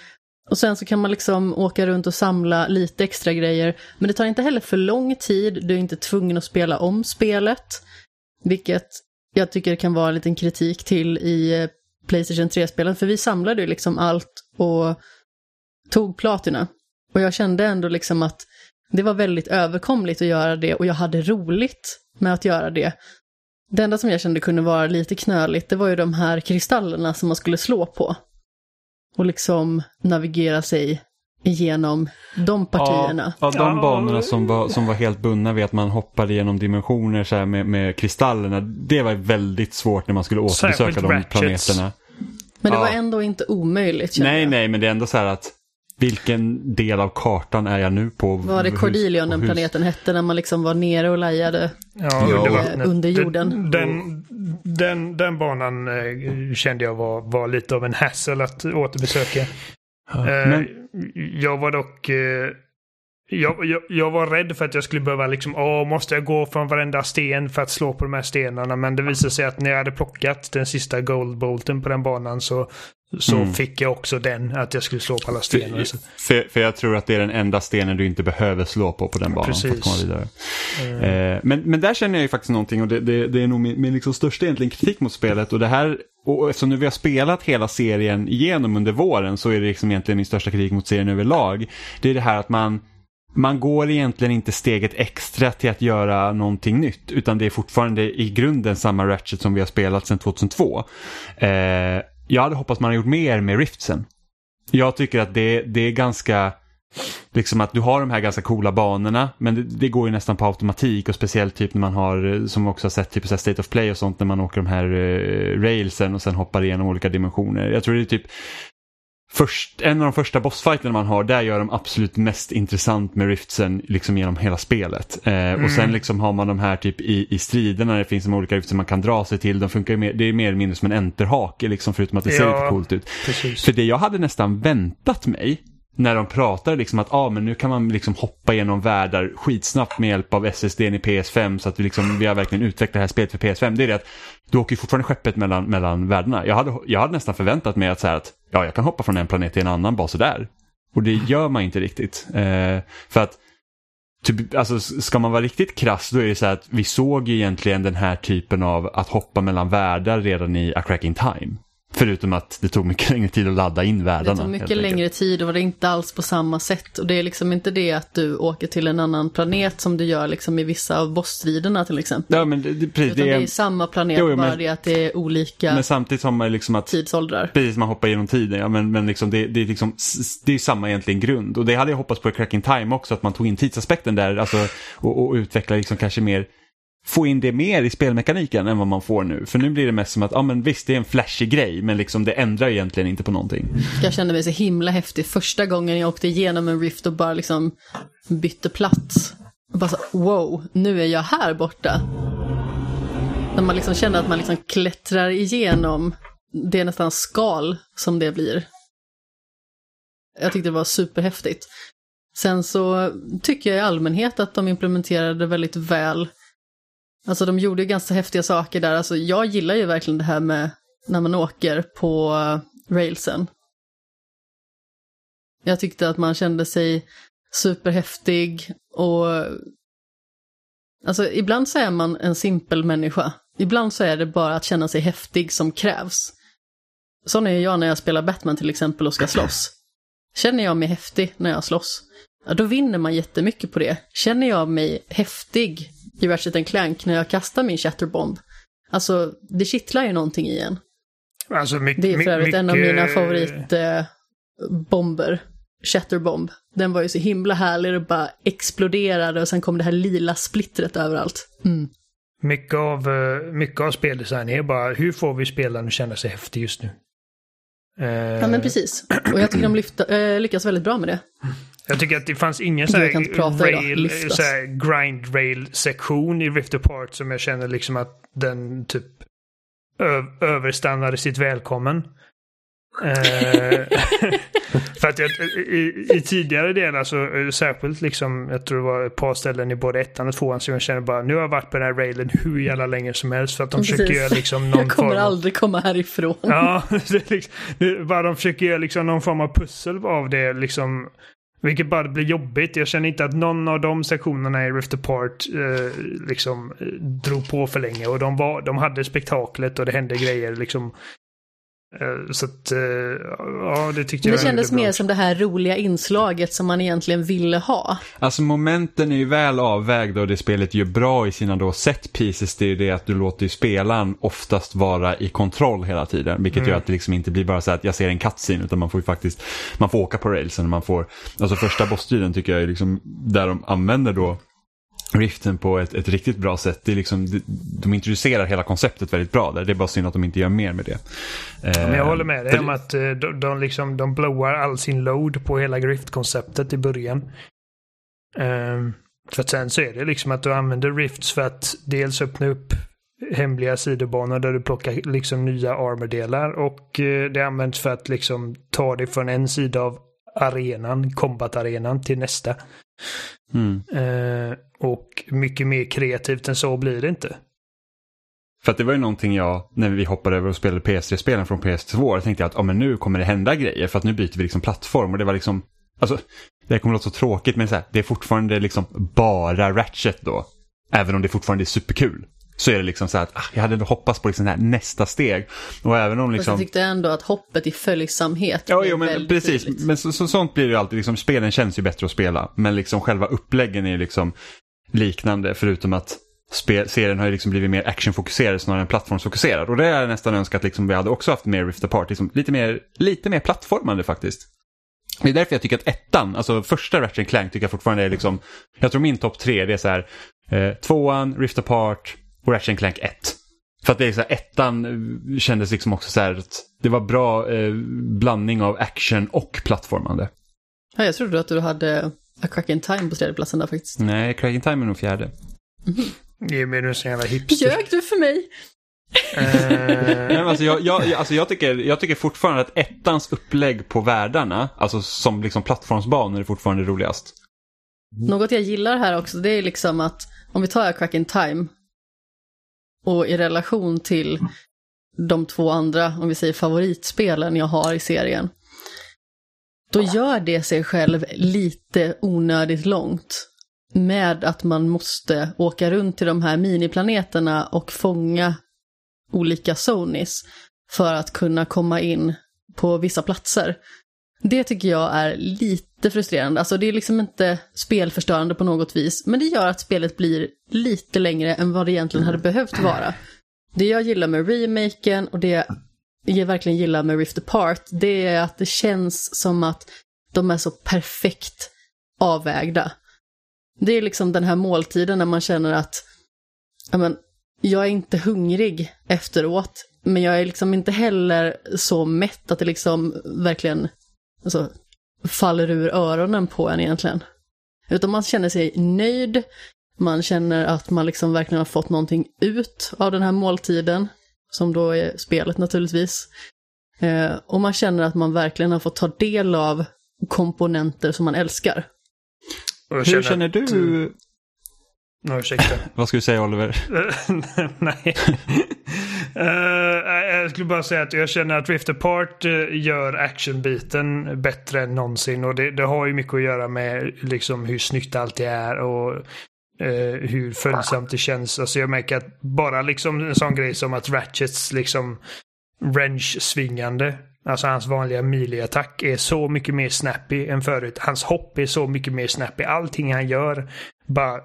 Och sen så kan man liksom åka runt och samla lite extra grejer. Men det tar inte heller för lång tid. Du är inte tvungen att spela om spelet. Vilket jag tycker kan vara en liten kritik till i eh, Playstation 3-spelen. För vi samlade ju liksom allt och tog platina. Och jag kände ändå liksom att det var väldigt överkomligt att göra det och jag hade roligt med att göra det. Det enda som jag kände kunde vara lite knöligt, det var ju de här kristallerna som man skulle slå på. Och liksom navigera sig igenom de partierna. Ja, ja, de banorna som var, som var helt bundna vid att man hoppade genom dimensioner så här med, med kristallerna. Det var väldigt svårt när man skulle återbesöka Särskilt de Ratchets. planeterna. Men det Ja. var ändå inte omöjligt. Nej, jag. nej, men det är ändå så här att vilken del av kartan är jag nu på? Var det och den planeten hette när man liksom var nere och lajade? Ja, under vattnet. Under jorden. Den, den, den banan eh, kände jag var, var lite av en hassle att återbesöka. Ja, Eh, Men, Jag var dock... eh, Jag, jag, jag var rädd för att jag skulle behöva liksom, åh, måste jag gå från varenda sten för att slå på de här stenarna? Men det visade sig att när jag hade plockat den sista goldbolten på den banan så, så Mm. fick jag också den, att jag skulle slå på alla stenar. För, för jag tror att det är den enda stenen du inte behöver slå på på den banan för att Precis. komma vidare. eh, Eh, men, men där känner jag ju faktiskt någonting och det, det, det är nog min, min liksom största egentligen kritik mot spelet. Och det här, och eftersom nu vi har spelat hela serien igenom under våren så är det liksom egentligen min största kritik mot serien överlag. Det är det här att man, man går egentligen inte steget extra till att göra någonting nytt. Utan det är fortfarande i grunden samma Ratchet som vi har spelat sedan 2002. Eh, jag hade hoppats man hade gjort mer med Riftsen. Jag tycker att det, det är ganska, liksom att du har de här ganska coola banorna men det, det går ju nästan på automatik och speciellt typ när man har, eh, som också har sett, typ så State of Play och sånt när man åker de här eh, railsen och sen hoppar igenom olika dimensioner. Jag tror det är typ Först, en av de första bossfighterna man har, där gör de absolut mest intressant med riftsen liksom genom hela spelet. Eh, Mm. Och sen liksom har man de här typ i, i striderna, det finns de olika riftsen man kan dra sig till. De funkar mer, det är mer eller mindre som en enterhake liksom, förutom att det ser Ja. lite coolt ut. Precis. För det jag hade nästan väntat mig när de pratar liksom att ah, men nu kan man liksom hoppa igenom världar skitsnabbt med hjälp av SSD i PS5 så att vi, liksom, vi har verkligen utvecklat det här spelet för PS5. Det är det att du åker fortfarande skeppet mellan, mellan världarna. Jag hade, jag hade nästan förväntat mig att, så här att ja, jag kan hoppa från en planet till en annan bara sådär. Och det gör man inte riktigt. Eh, för att Typ, alltså, ska man vara riktigt krass då är det så här att vi såg ju egentligen den här typen av att hoppa mellan världar redan i A Crack in Time. Förutom att det tog mycket längre tid att ladda in världarna. Det tog mycket längre tid och var det inte alls på samma sätt. Och det är liksom inte det att du åker till en annan planet som du gör liksom i vissa av bossstriderna till exempel. Ja men det, det, precis, Utan det det är är, samma planet, Jo, jo, men- bara det att det är olika men samtidigt har man liksom att tidsåldrar. Precis, man hoppar genom tiden. Ja, men men liksom det, det, är liksom, det är samma egentligen grund. Och det hade jag hoppats på i Cracking Time också, att man tog in tidsaspekten där alltså, och, och utveckla liksom kanske mer få in det mer i spelmekaniken än vad man får nu. För nu blir det mest som att, ja men visst det är en flashig grej, men liksom det ändrar egentligen inte på någonting. Jag kände mig så himla häftig första gången jag åkte igenom en rift och bara liksom bytte plats. Och bara så, wow, nu är jag här borta. När man liksom känner att man liksom klättrar igenom, det är nästan skal som det blir. Jag tyckte det var superhäftigt. Sen så tycker jag i allmänhet att de implementerade väldigt väl. Alltså de gjorde ju ganska häftiga saker där. Alltså jag gillar ju verkligen det här med när man åker på railsen. Jag tyckte att man kände sig superhäftig och Alltså ibland så är man en simpel människa. Ibland så är det bara att känna sig häftig som krävs. Sån är jag när jag spelar Batman till exempel och ska slåss. Känner jag mig häftig när jag slåss, ja, då vinner man jättemycket på det. Känner jag mig häftig i Ratchet Clank när jag kastar min Shatterbomb, alltså det kittlar ju någonting i en. Alltså, mycket, Det är för övrigt en av mina favoritbomber. Eh, bomber. Shatterbomb. Den var ju så himla härlig och bara exploderade och sen kom det här lila splittret överallt. Mm. Mycket av, eh, mycket av speldesign är bara hur får vi spelaren att känna sig häftig just nu? Eh, Ja men precis. Och jag tycker de lyfta, äh, lyckas väldigt bra med det. Jag tycker att det fanns ingen så här rail, så grind rail sektion i Rift Apart som jag känner liksom att den typ överstannade sitt välkommen. Eh, för att jag, i, i tidigare delar så eh, särskilt liksom, jag tror det var ett par ställen i både ettan och tvåan som jag känner bara, nu har jag varit på den här railen hur jävla länge som helst för att de Precis. försöker göra liksom någon Jag kommer form av aldrig komma härifrån. Ja, det liksom, det, bara de försöker göra liksom någon form av pussel av det. Liksom, vilket bara blir jobbigt. Jag känner inte att någon av de sektionerna i Rift Apart eh, liksom, eh, drog på för länge. Och de, var, de hade spektaklet och det hände grejer. Liksom. Eh, så att, eh, ja, det tyckte Det jag kändes gjorde bra. mer som det här roliga inslaget som man egentligen ville ha. Alltså momenten är ju väl avvägda och det spelet gör bra i sina då set pieces det är ju det att du låter ju spelaren oftast vara i kontroll hela tiden. Vilket gör att det liksom inte blir bara så att jag ser en cutscene utan man får ju faktiskt, man får åka på railsen. Man får, alltså första bossstriden tycker jag är liksom där de använder då Riften på ett, ett riktigt bra sätt. Det är liksom, de, introducerar hela konceptet väldigt bra där. Det är bara synd att de inte gör mer med det. Men jag håller med Eh, dig om att eh, de, de, liksom, de blowar all sin load på hela Rift-konceptet i början. Ehm, för att sen så är det liksom att du använder Rifts för att dels öppna upp hemliga sidobanor där du plockar liksom nya armordelar och eh, det används för att liksom ta dig från en sida av arenan, combat-arenan till nästa. Mm. Eh, och mycket mer kreativt än så blir det inte. För att det var ju någonting jag, när vi hoppade över och spelade PS3-spelen från PS2, jag tänkte att oh, men nu kommer det hända grejer för att nu byter vi liksom plattform och det var liksom, alltså det här kommer låta så tråkigt men så här, det är fortfarande liksom bara Ratchet då. Även om det fortfarande är superkul. Så är det liksom så här att ah, jag hade hoppats på liksom här nästa steg. Och även om Fast liksom... jag tyckte ändå att hoppet i följsamhet Ja, jo, men precis. tydligt. Men så, så, sånt blir det ju alltid. Liksom, spelen känns ju bättre att spela. Men liksom själva uppläggen är ju liksom liknande. Förutom att spel, serien har ju liksom blivit mer actionfokuserad snarare än plattformsfokuserad. Och det är nästan önskat att liksom vi hade också haft mer Rift Apart, liksom lite, mer, lite mer plattformande faktiskt. Det är därför jag tycker att ettan, alltså första Ratchet Clank tycker jag fortfarande är liksom, jag tror min topp tre det är så här, eh, tvåan, Rift Apart Ratchet Clank 1. För att det är så här, ettan eh, kändes liksom också så här att det var bra eh, blandning av action och plattformande. Ja, jag trodde att du hade A Crack in Time på tredjeplatsen där faktiskt. Nej, Cracking Time är nog fjärde. Ge mig nu så jävla hipster. Ljög du för mig? Nej, Eh, men alltså jag, jag, alltså jag, tycker, jag tycker fortfarande att ettans upplägg på världarna, alltså som liksom plattformsbanor, är fortfarande roligast. Något jag gillar här också, det är liksom att om vi tar A Crack in Time och i relation till de två andra, om vi säger favoritspelen jag har i serien, då gör det sig själv lite onödigt långt med att man måste åka runt till de här miniplaneterna och fånga olika Sonys för att kunna komma in på vissa platser. Det tycker jag är lite frustrerande. Alltså det är liksom inte spelförstörande på något vis, men det gör att spelet blir lite längre än vad det egentligen hade behövt vara. Det jag gillar med remaken och det jag verkligen gillar med Rift Apart, det är att det känns som att de är så perfekt avvägda. Det är liksom den här måltiden när man känner att men, jag är inte hungrig efteråt, men jag är liksom inte heller så mätt att det liksom verkligen alltså, faller ur öronen på en egentligen. Utan man känner sig nöjd, man känner att man liksom verkligen har fått någonting ut av den här måltiden, som då är spelet naturligtvis. Eh, och man känner att man verkligen har fått ta del av komponenter som man älskar. jag Hur känner du? att- Ja, ursäkta. Vad ska du säga Oliver? Nej. Eh, eh, jag skulle bara säga att jag känner att Rift Apart eh, gör actionbiten bättre än någonsin. Och det, det har ju mycket att göra med liksom hur snyggt allt det är och eh, hur följsamt det känns. Alltså jag märker att bara liksom en sån grej som att Ratchets liksom wrench-svingande alltså hans vanliga melee-attack är så mycket mer snappy än förut. Hans hopp är så mycket mer snappy. Allting han gör bara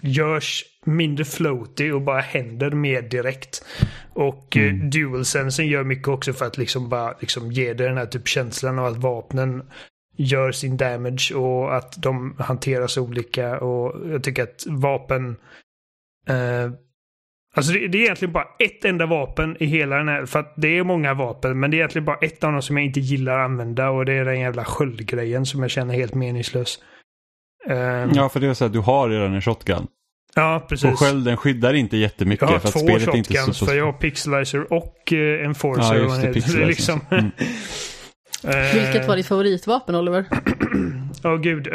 görs mindre floaty och bara händer mer direkt. Och mm. eh, DualSensen gör mycket också för att liksom bara liksom ge det den här typ känslan av att vapnen gör sin damage och att de hanteras olika och jag tycker att vapen eh, Alltså det, det, är egentligen bara ett enda vapen i hela den här, för att det är många vapen, men det är egentligen bara ett av dem som jag inte gillar att använda och det är den jävla sköldgrejen som jag känner helt meningslös. Um, ja, för det är så att du har redan en shotgun. Ja, precis. Och skölden skyddar inte jättemycket. Jag har för att två spelet shotguns, inte så, så... för jag har Pixelizer och uh, Enforcer. Ja, just det. Pixelizer. liksom. mm. Vilket var ditt favoritvapen, Oliver? Åh oh, gud. Uh,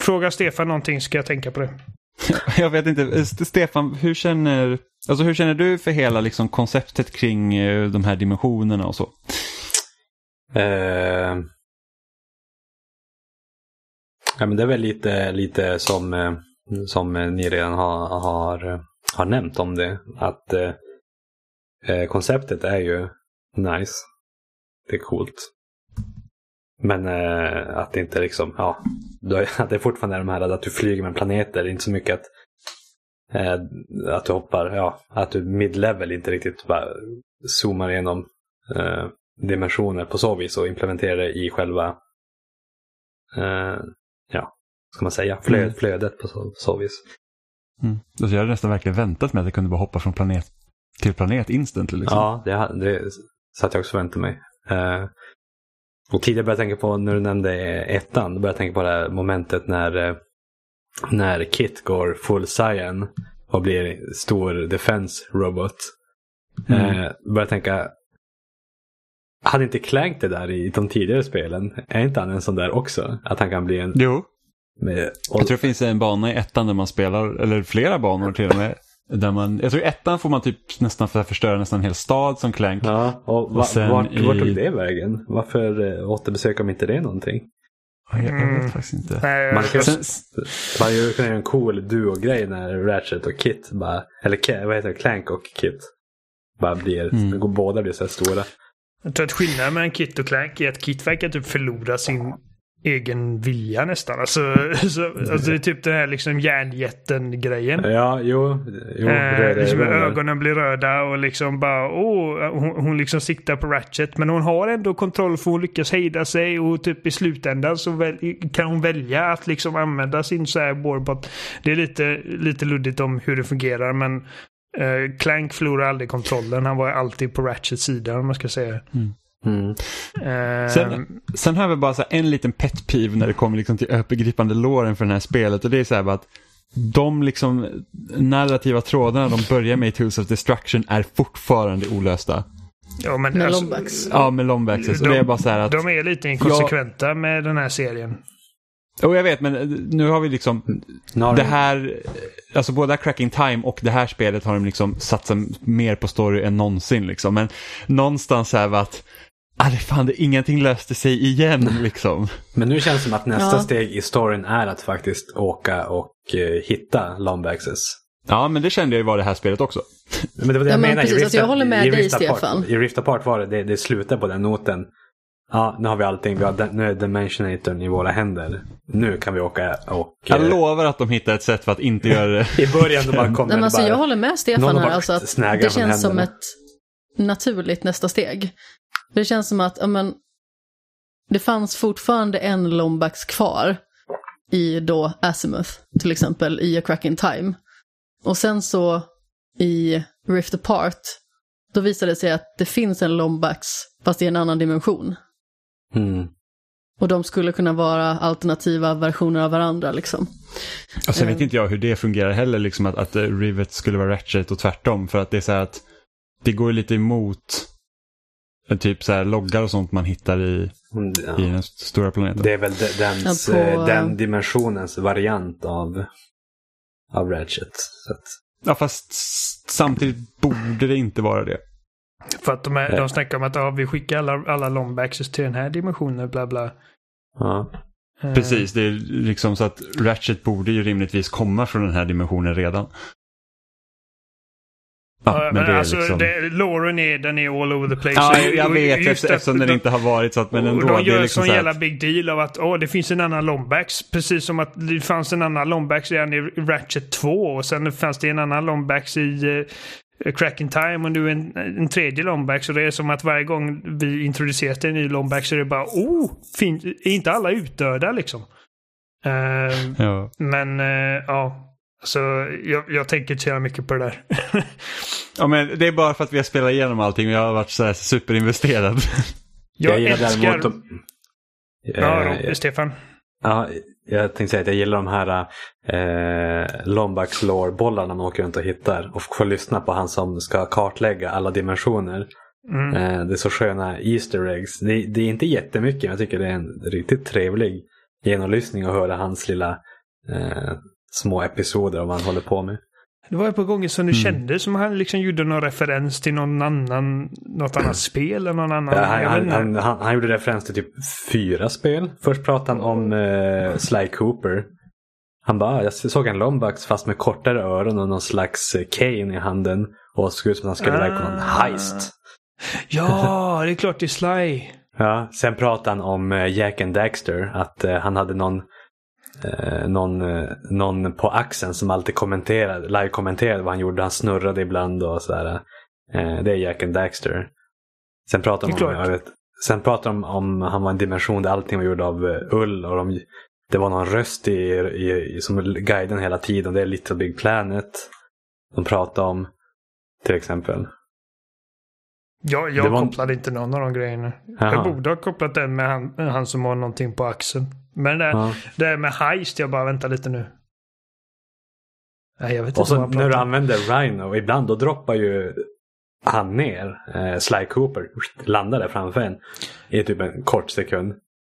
fråga Stefan någonting ska jag tänka på det. jag vet inte. Stefan, hur känner, alltså hur känner du för hela liksom, konceptet kring uh, de här dimensionerna och så? Uh... Ja, men det är väl lite, lite som, eh, som ni redan har, har, har nämnt om det. Att eh, eh, konceptet är ju nice. Det är coolt. Men eh, att det inte liksom, ja, att det fortfarande är de här att du flyger med planeter. Inte så mycket att, eh, att du hoppar, ja, att du mid-level inte riktigt bara zoomar igenom eh, dimensioner på så vis och implementerar det i själva eh, ska man säga, flöd, mm. flödet på så, så vis. Mm. Alltså jag hade nästan verkligen väntat mig att jag kunde bara hoppa från planet till planet instantly. Liksom. Ja, det, det satt jag också förväntade mig. Uh, och tidigare började jag tänka på, när du nämnde ettan, då började jag tänka på det här momentet när, när Kit går full Saiyan och blir stor defense robot. Mm. Uh, började jag tänka, hade inte Clank det där i de tidigare spelen? Är inte han en sån där också? Att han kan bli en... Jo. Med. Jag tror det finns en bana i ettan där man spelar, eller flera banor till och med. Där man, jag tror i ettan får man typ nästan för förstöra nästan en hel stad som Clank. Ja, och, va, och sen vart, i... vart tog det vägen? Varför eh, återbesöker de inte det någonting? Jag, jag vet mm. faktiskt inte. Nej, man kan, sen... man kan göra en cool duo-grej när Ratchet och Kit bara, eller vad heter det, Clank och Kit bara blir, mm. båda blir så här stora. Jag tror att skillnaden mellan Kit och Clank är att Kit verkar typ förlora sin egen vilja nästan. Alltså, så, alltså det är typ den här liksom järnjätten-grejen. Ja, jo. jo Eh, liksom ögon. ögonen blir röda och liksom bara åh, hon, hon liksom siktar på Ratchet. Men hon har ändå kontroll för hon lyckas hejda sig och typ i slutändan så väl, kan hon välja att liksom använda sin så här warbot. Det är lite, lite luddigt om hur det fungerar men eh, Clank förlorar aldrig kontrollen. Han var alltid på Ratchets sida om man ska säga. Mm. Eh, Sen, sen har vi bara så här en liten pet peeve när det kommer liksom till övergripande låren för det här spelet och det är så här att de liksom narrativa trådarna de börjar med i Tools of Destruction är fortfarande olösta. ja, men Med alltså, Lombax. Ja, med Lombaxes. Och det är bara så här att... De är lite inkonsekventa med den här serien. Och jag vet, men nu har vi liksom... Har Det de- här, alltså både Cracking Time och det här spelet har de liksom satsat mer på story än någonsin liksom. Men någonstans är det att, det fan, det, ingenting löste sig igen liksom. Men nu känns det som att nästa Ja. steg i storyn är att faktiskt åka och eh, hitta Lombaxes. Ja, men det kände jag ju var det här spelet också. Men det var det Ja, jag men menade. i precis, Rift- alltså jag håller med i dig, Stefan. I Rift Apart var det, det, det slutar på den noten. Ja, nu har vi allting. Vi har, nu är Dimensionatorn i våra händer. Nu kan vi åka och... Jag eh, lovar att de hittar ett sätt för att inte göra det. I början då man kommer Nej, men alltså, bara... jag håller med Stefan här. bara Alltså att det känns som ett naturligt nästa steg. Det känns som att men, det fanns fortfarande en Lombax kvar i då Azimuth, till exempel i A Crack in Time. Och sen så i Rift Apart, då visade det sig att det finns en Lombax, fast i en annan dimension. Mm. Och de skulle kunna vara alternativa versioner av varandra liksom. Och sen Eh. vet inte jag hur det fungerar heller, liksom att, att eh, Rivet skulle vara Ratchet och tvärtom. För att det är så här att det går lite emot eh, typ så här loggar och sånt man hittar i, Mm, i Ja. den st- stora planeten. Det är väl de- dens, Ja, på, eh, den eh, dimensionens variant av, av Ratchet. Så att, Ja, fast samtidigt borde det inte vara det. För att de, är, de snackar om att ja, vi skickar alla, alla lombaxes till den här dimensionen, bla bla. ja. Eh, Precis, det är liksom så att Ratchet borde ju rimligtvis komma från den här dimensionen redan. Ja, men det är alltså, liksom... det, Lauren är, den är all over the place. Ja, jag, jag vet just efter, eftersom den inte har varit så att, men ändå. de gör en liksom sån jävla big deal av att åh, det finns en annan Lombax. Precis som att det fanns en annan Lombax redan i Ratchet 2 och sen fanns det en annan Lombax i uh, Crack in Time och nu en, en tredje Lombax. Och det är som att varje gång vi introducerar en ny Lombax så är det bara oh, fin, är inte alla utdöda liksom? Eh, ja. men eh, ja, alltså jag, jag tänker inte så mycket på det där. ja, men det är bara för att vi har spelat igenom allting och jag har varit så här superinvesterad. Jag, Jag, gillar älskar... däremot de, Ja, då, Stefan. Ja, jag tänkte säga att jag gillar de här eh, Lombax lore-bollarna man åker runt och hittar. Och får lyssna på han som ska kartlägga alla dimensioner. Mm. Eh, det är så sköna Easter eggs. Det, det är inte jättemycket men jag tycker det är en riktigt trevlig genomlyssning att höra hans lilla eh, små episoder om han håller på med. Det var ett par gånger som det Mm. kändes som han liksom gjorde någon referens till någon annan, något annat spel eller någon annan. Ja, han, han, han, han, han gjorde referens till typ fyra spel. Först pratade han om eh, Sly Cooper. Han bara, "Ah, jag såg en Lombax fast med kortare öron och någon slags eh, cane i handen. Och såg ut som att han skulle iväg på någon Ah. heist. Ja, det är klart det är Sly. Ja, sen pratade han om eh, Jack and Daxter. Att eh, han hade någon, eh, någon, eh, någon på axeln som alltid kommenterade, live-kommenterade vad han gjorde. Han snurrade ibland och sådär. Eh, det är Jack and Daxter. Sen pratade Det de om, vet, sen pratade de om han var en dimension där allting var gjort av eh, ull. Och de, det var någon röst i, i, som guiden hela tiden. Det är Little Big Planet. De pratade om till exempel. Jag, jag var kopplade inte någon av de grejerna. Jaha. Jag borde ha kopplat den med han, han som har någonting på axeln. Men det, Ja. det med heist, jag bara vänta lite nu. Nej, jag vet inte Och så när du använder Rhino, ibland då droppar ju han ner. Eh, Sly Cooper landar där framför en i typ en kort sekund.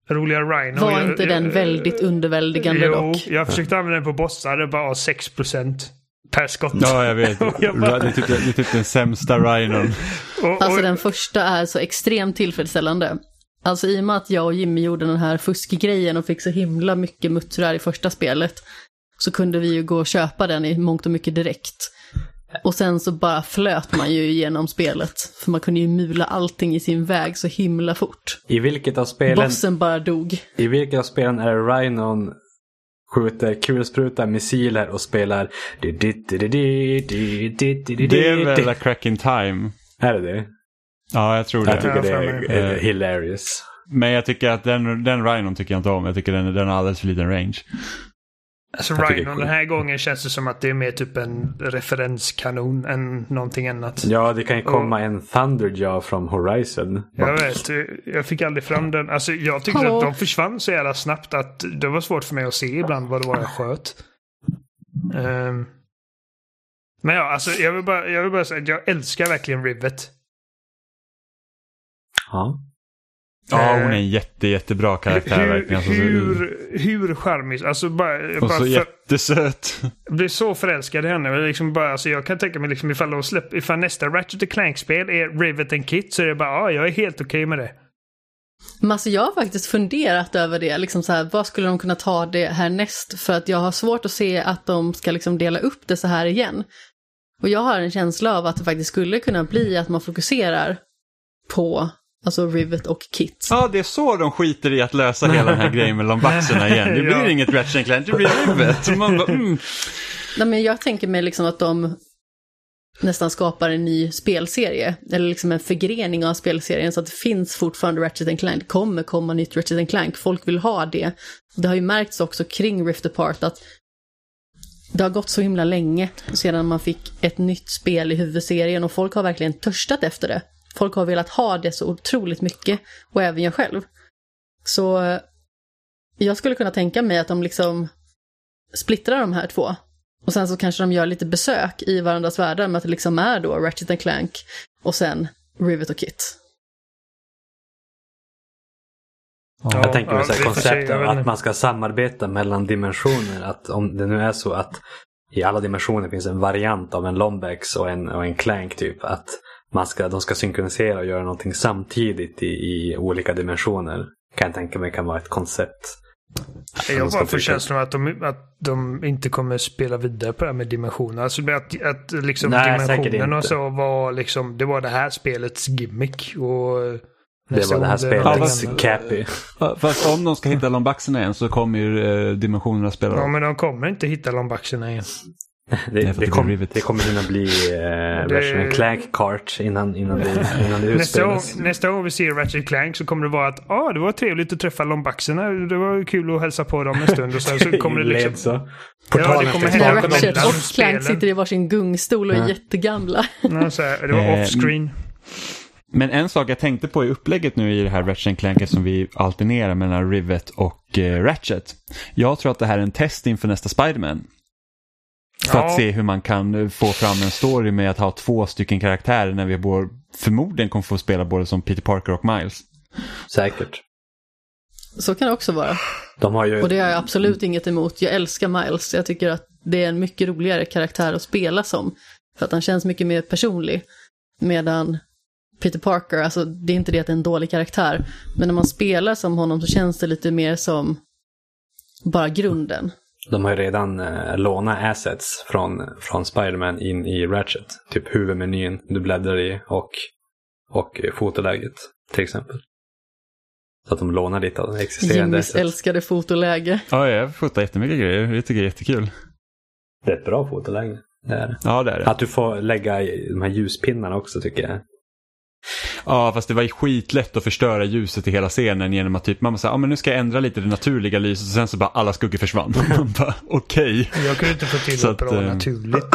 Roliga Rhino. Var jag- inte den jag- väldigt underväldigande jo, dock? jag försökte använda den på bossar. Det bara 6% per skott. Ja, jag vet. Jag bara- Det är typ, det är typ den sämsta Rhinon. Och, och, Alltså den första är så extremt tillfredsställande. Alltså i och med att jag och Jimmy gjorde den här fuskgrejen och fick så himla mycket muttrar i första spelet så kunde vi ju gå och köpa den i mångt och mycket direkt. Och sen så bara flöt man ju genom spelet. För man kunde ju mula allting i sin väg så himla fort. I vilket av spelen, Bossen bara dog. i vilket av spelen är det Rhinon skjuter kulsprutar, missiler och spelar... Det är väl A Crack in Time. Är det det? Ja, jag tror det. Jag tycker det är, är hilarious. Men jag tycker att den, den Rhinon tycker jag inte om. Jag tycker den, den har alldeles för liten range. Alltså Jag tycker det är Rhino den här gången känns det som att det är mer typ en referenskanon än någonting annat. Ja, det kan ju komma en Thunderjaw från Horizon. Jag vet, jag fick aldrig fram den. Alltså jag tyckte Hallå? att de försvann så jävla snabbt att det var svårt för mig att se ibland vad det var jag sköt. Ehm. men ja, alltså jag vill, bara, jag vill bara säga att jag älskar verkligen Rivet. Ja. Ja, Eh, hon är en jätte, jättebra karaktär hur, verkligen. Alltså, hur, hur charmig, alltså bara... och bara så för, jättesöt. jag blir så förälskad i henne. Jag Liksom bara, alltså jag kan tänka mig liksom ifall, de släpp, ifall nästa Ratchet Clank-spel är Rivet and Kit så är det bara ja, jag är helt okej med det. Men alltså jag har faktiskt funderat över det, liksom så här, vad skulle de kunna ta det härnäst? För att jag har svårt att se att de ska liksom dela upp det så här igen. Och jag har en känsla av att det faktiskt skulle kunna bli att man fokuserar på alltså Rivet och Kit. Ja, det är så de skiter i att lösa hela den här grejen med lombaxerna igen. Det blir Ja. inget Ratchet Clank, det blir Rivet. Man bara, mm. Nej, men jag tänker mig liksom att de nästan skapar en ny spelserie, eller liksom en förgrening av spelserien så att det finns fortfarande Ratchet Clank. Det kommer komma nytt Ratchet Clank, folk vill ha det. Det har ju märkts också kring Rift Apart att det har gått så himla länge sedan man fick ett nytt spel i huvudserien och folk har verkligen törstat efter det. Folk har velat ha det så otroligt mycket, och även jag själv. Så eh, jag skulle kunna tänka mig att de liksom splittrar de här två. Och sen så kanske de gör lite besök i varandras världar med att det liksom är då Ratchet Clank och sen Rivet och Kit. Jag tänker mig så här i och för sig, koncept jag av vet att man ska samarbeta mellan dimensioner. Att om det nu är så att i alla dimensioner finns en variant av en Lombex och en, och en Clank typ. Att man ska, de ska synkronisera och göra någonting samtidigt i, i olika dimensioner. Kan jag tänka mig kan vara ett koncept. Jag bara får känslan av att de, att de inte kommer spela vidare på det här med dimensioner. Alltså att, att liksom Nej, dimensionerna och så var liksom, det var det här spelets gimmick. Och Det var det här spelets. Cappy. Fast om de ska hitta lombaxerna igen så kommer ju eh, dimensionerna spela Ja, men de kommer inte hitta lombaxerna igen. Det, det, att det kom, det kommer hinna bli eh, Det- version en Clank Kart innan, innan, det, innan det utspelas. nästa gång vi ser Ratchet Clank så kommer det vara att ah, det var trevligt att träffa lombaxerna. Det var kul att hälsa på dem en stund. Och sen så kommer det liksom... Så. Ja, Portalen det kommer hända Ratchet och Clank sitter i varsin gungstol och är Ja. jättegamla. Ja, så här, det var Eh, off-screen. Men en sak jag tänkte på i upplägget nu i det här Ratchet Clank som vi alternerar mellan Rivet och eh, Ratchet. Jag tror att det här är en test inför nästa Spiderman. För Ja. att se hur man kan eh, få fram en story med att ha två stycken karaktärer när vi både, förmodligen kommer få spela både som Peter Parker och Miles. Säkert. Så kan det också vara. De har ju... Och det har jag absolut inget emot. Jag älskar Miles. Jag tycker att det är en mycket roligare karaktär att spela som. För att han känns mycket mer personlig. Medan Peter Parker, alltså det är inte det att det är en dålig karaktär. Men när man spelar som honom så känns det lite mer som bara grunden. De har ju redan eh, lånat assets från, från Spiderman in i Ratchet. Typ huvudmenyn du bläddrar i och, och fotoläget till exempel. Så att de lånar lite av existerande Jimmys assets. älskade fotoläge. Ja, jag fotar jättemycket grejer. Det tycker jag är jättekul. Det är ett bra fotoläge. Det är det. Ja, det är det. Att du får lägga i de här ljuspinnarna också tycker jag. Ja, fast det var ju skitlätt att förstöra ljuset i hela scenen genom att typ man säger, ja men nu ska jag ändra lite det naturliga lyset och sen så bara alla skuggor försvann. Man bara, okej. Jag kunde inte få till ett att, bra eh, naturligt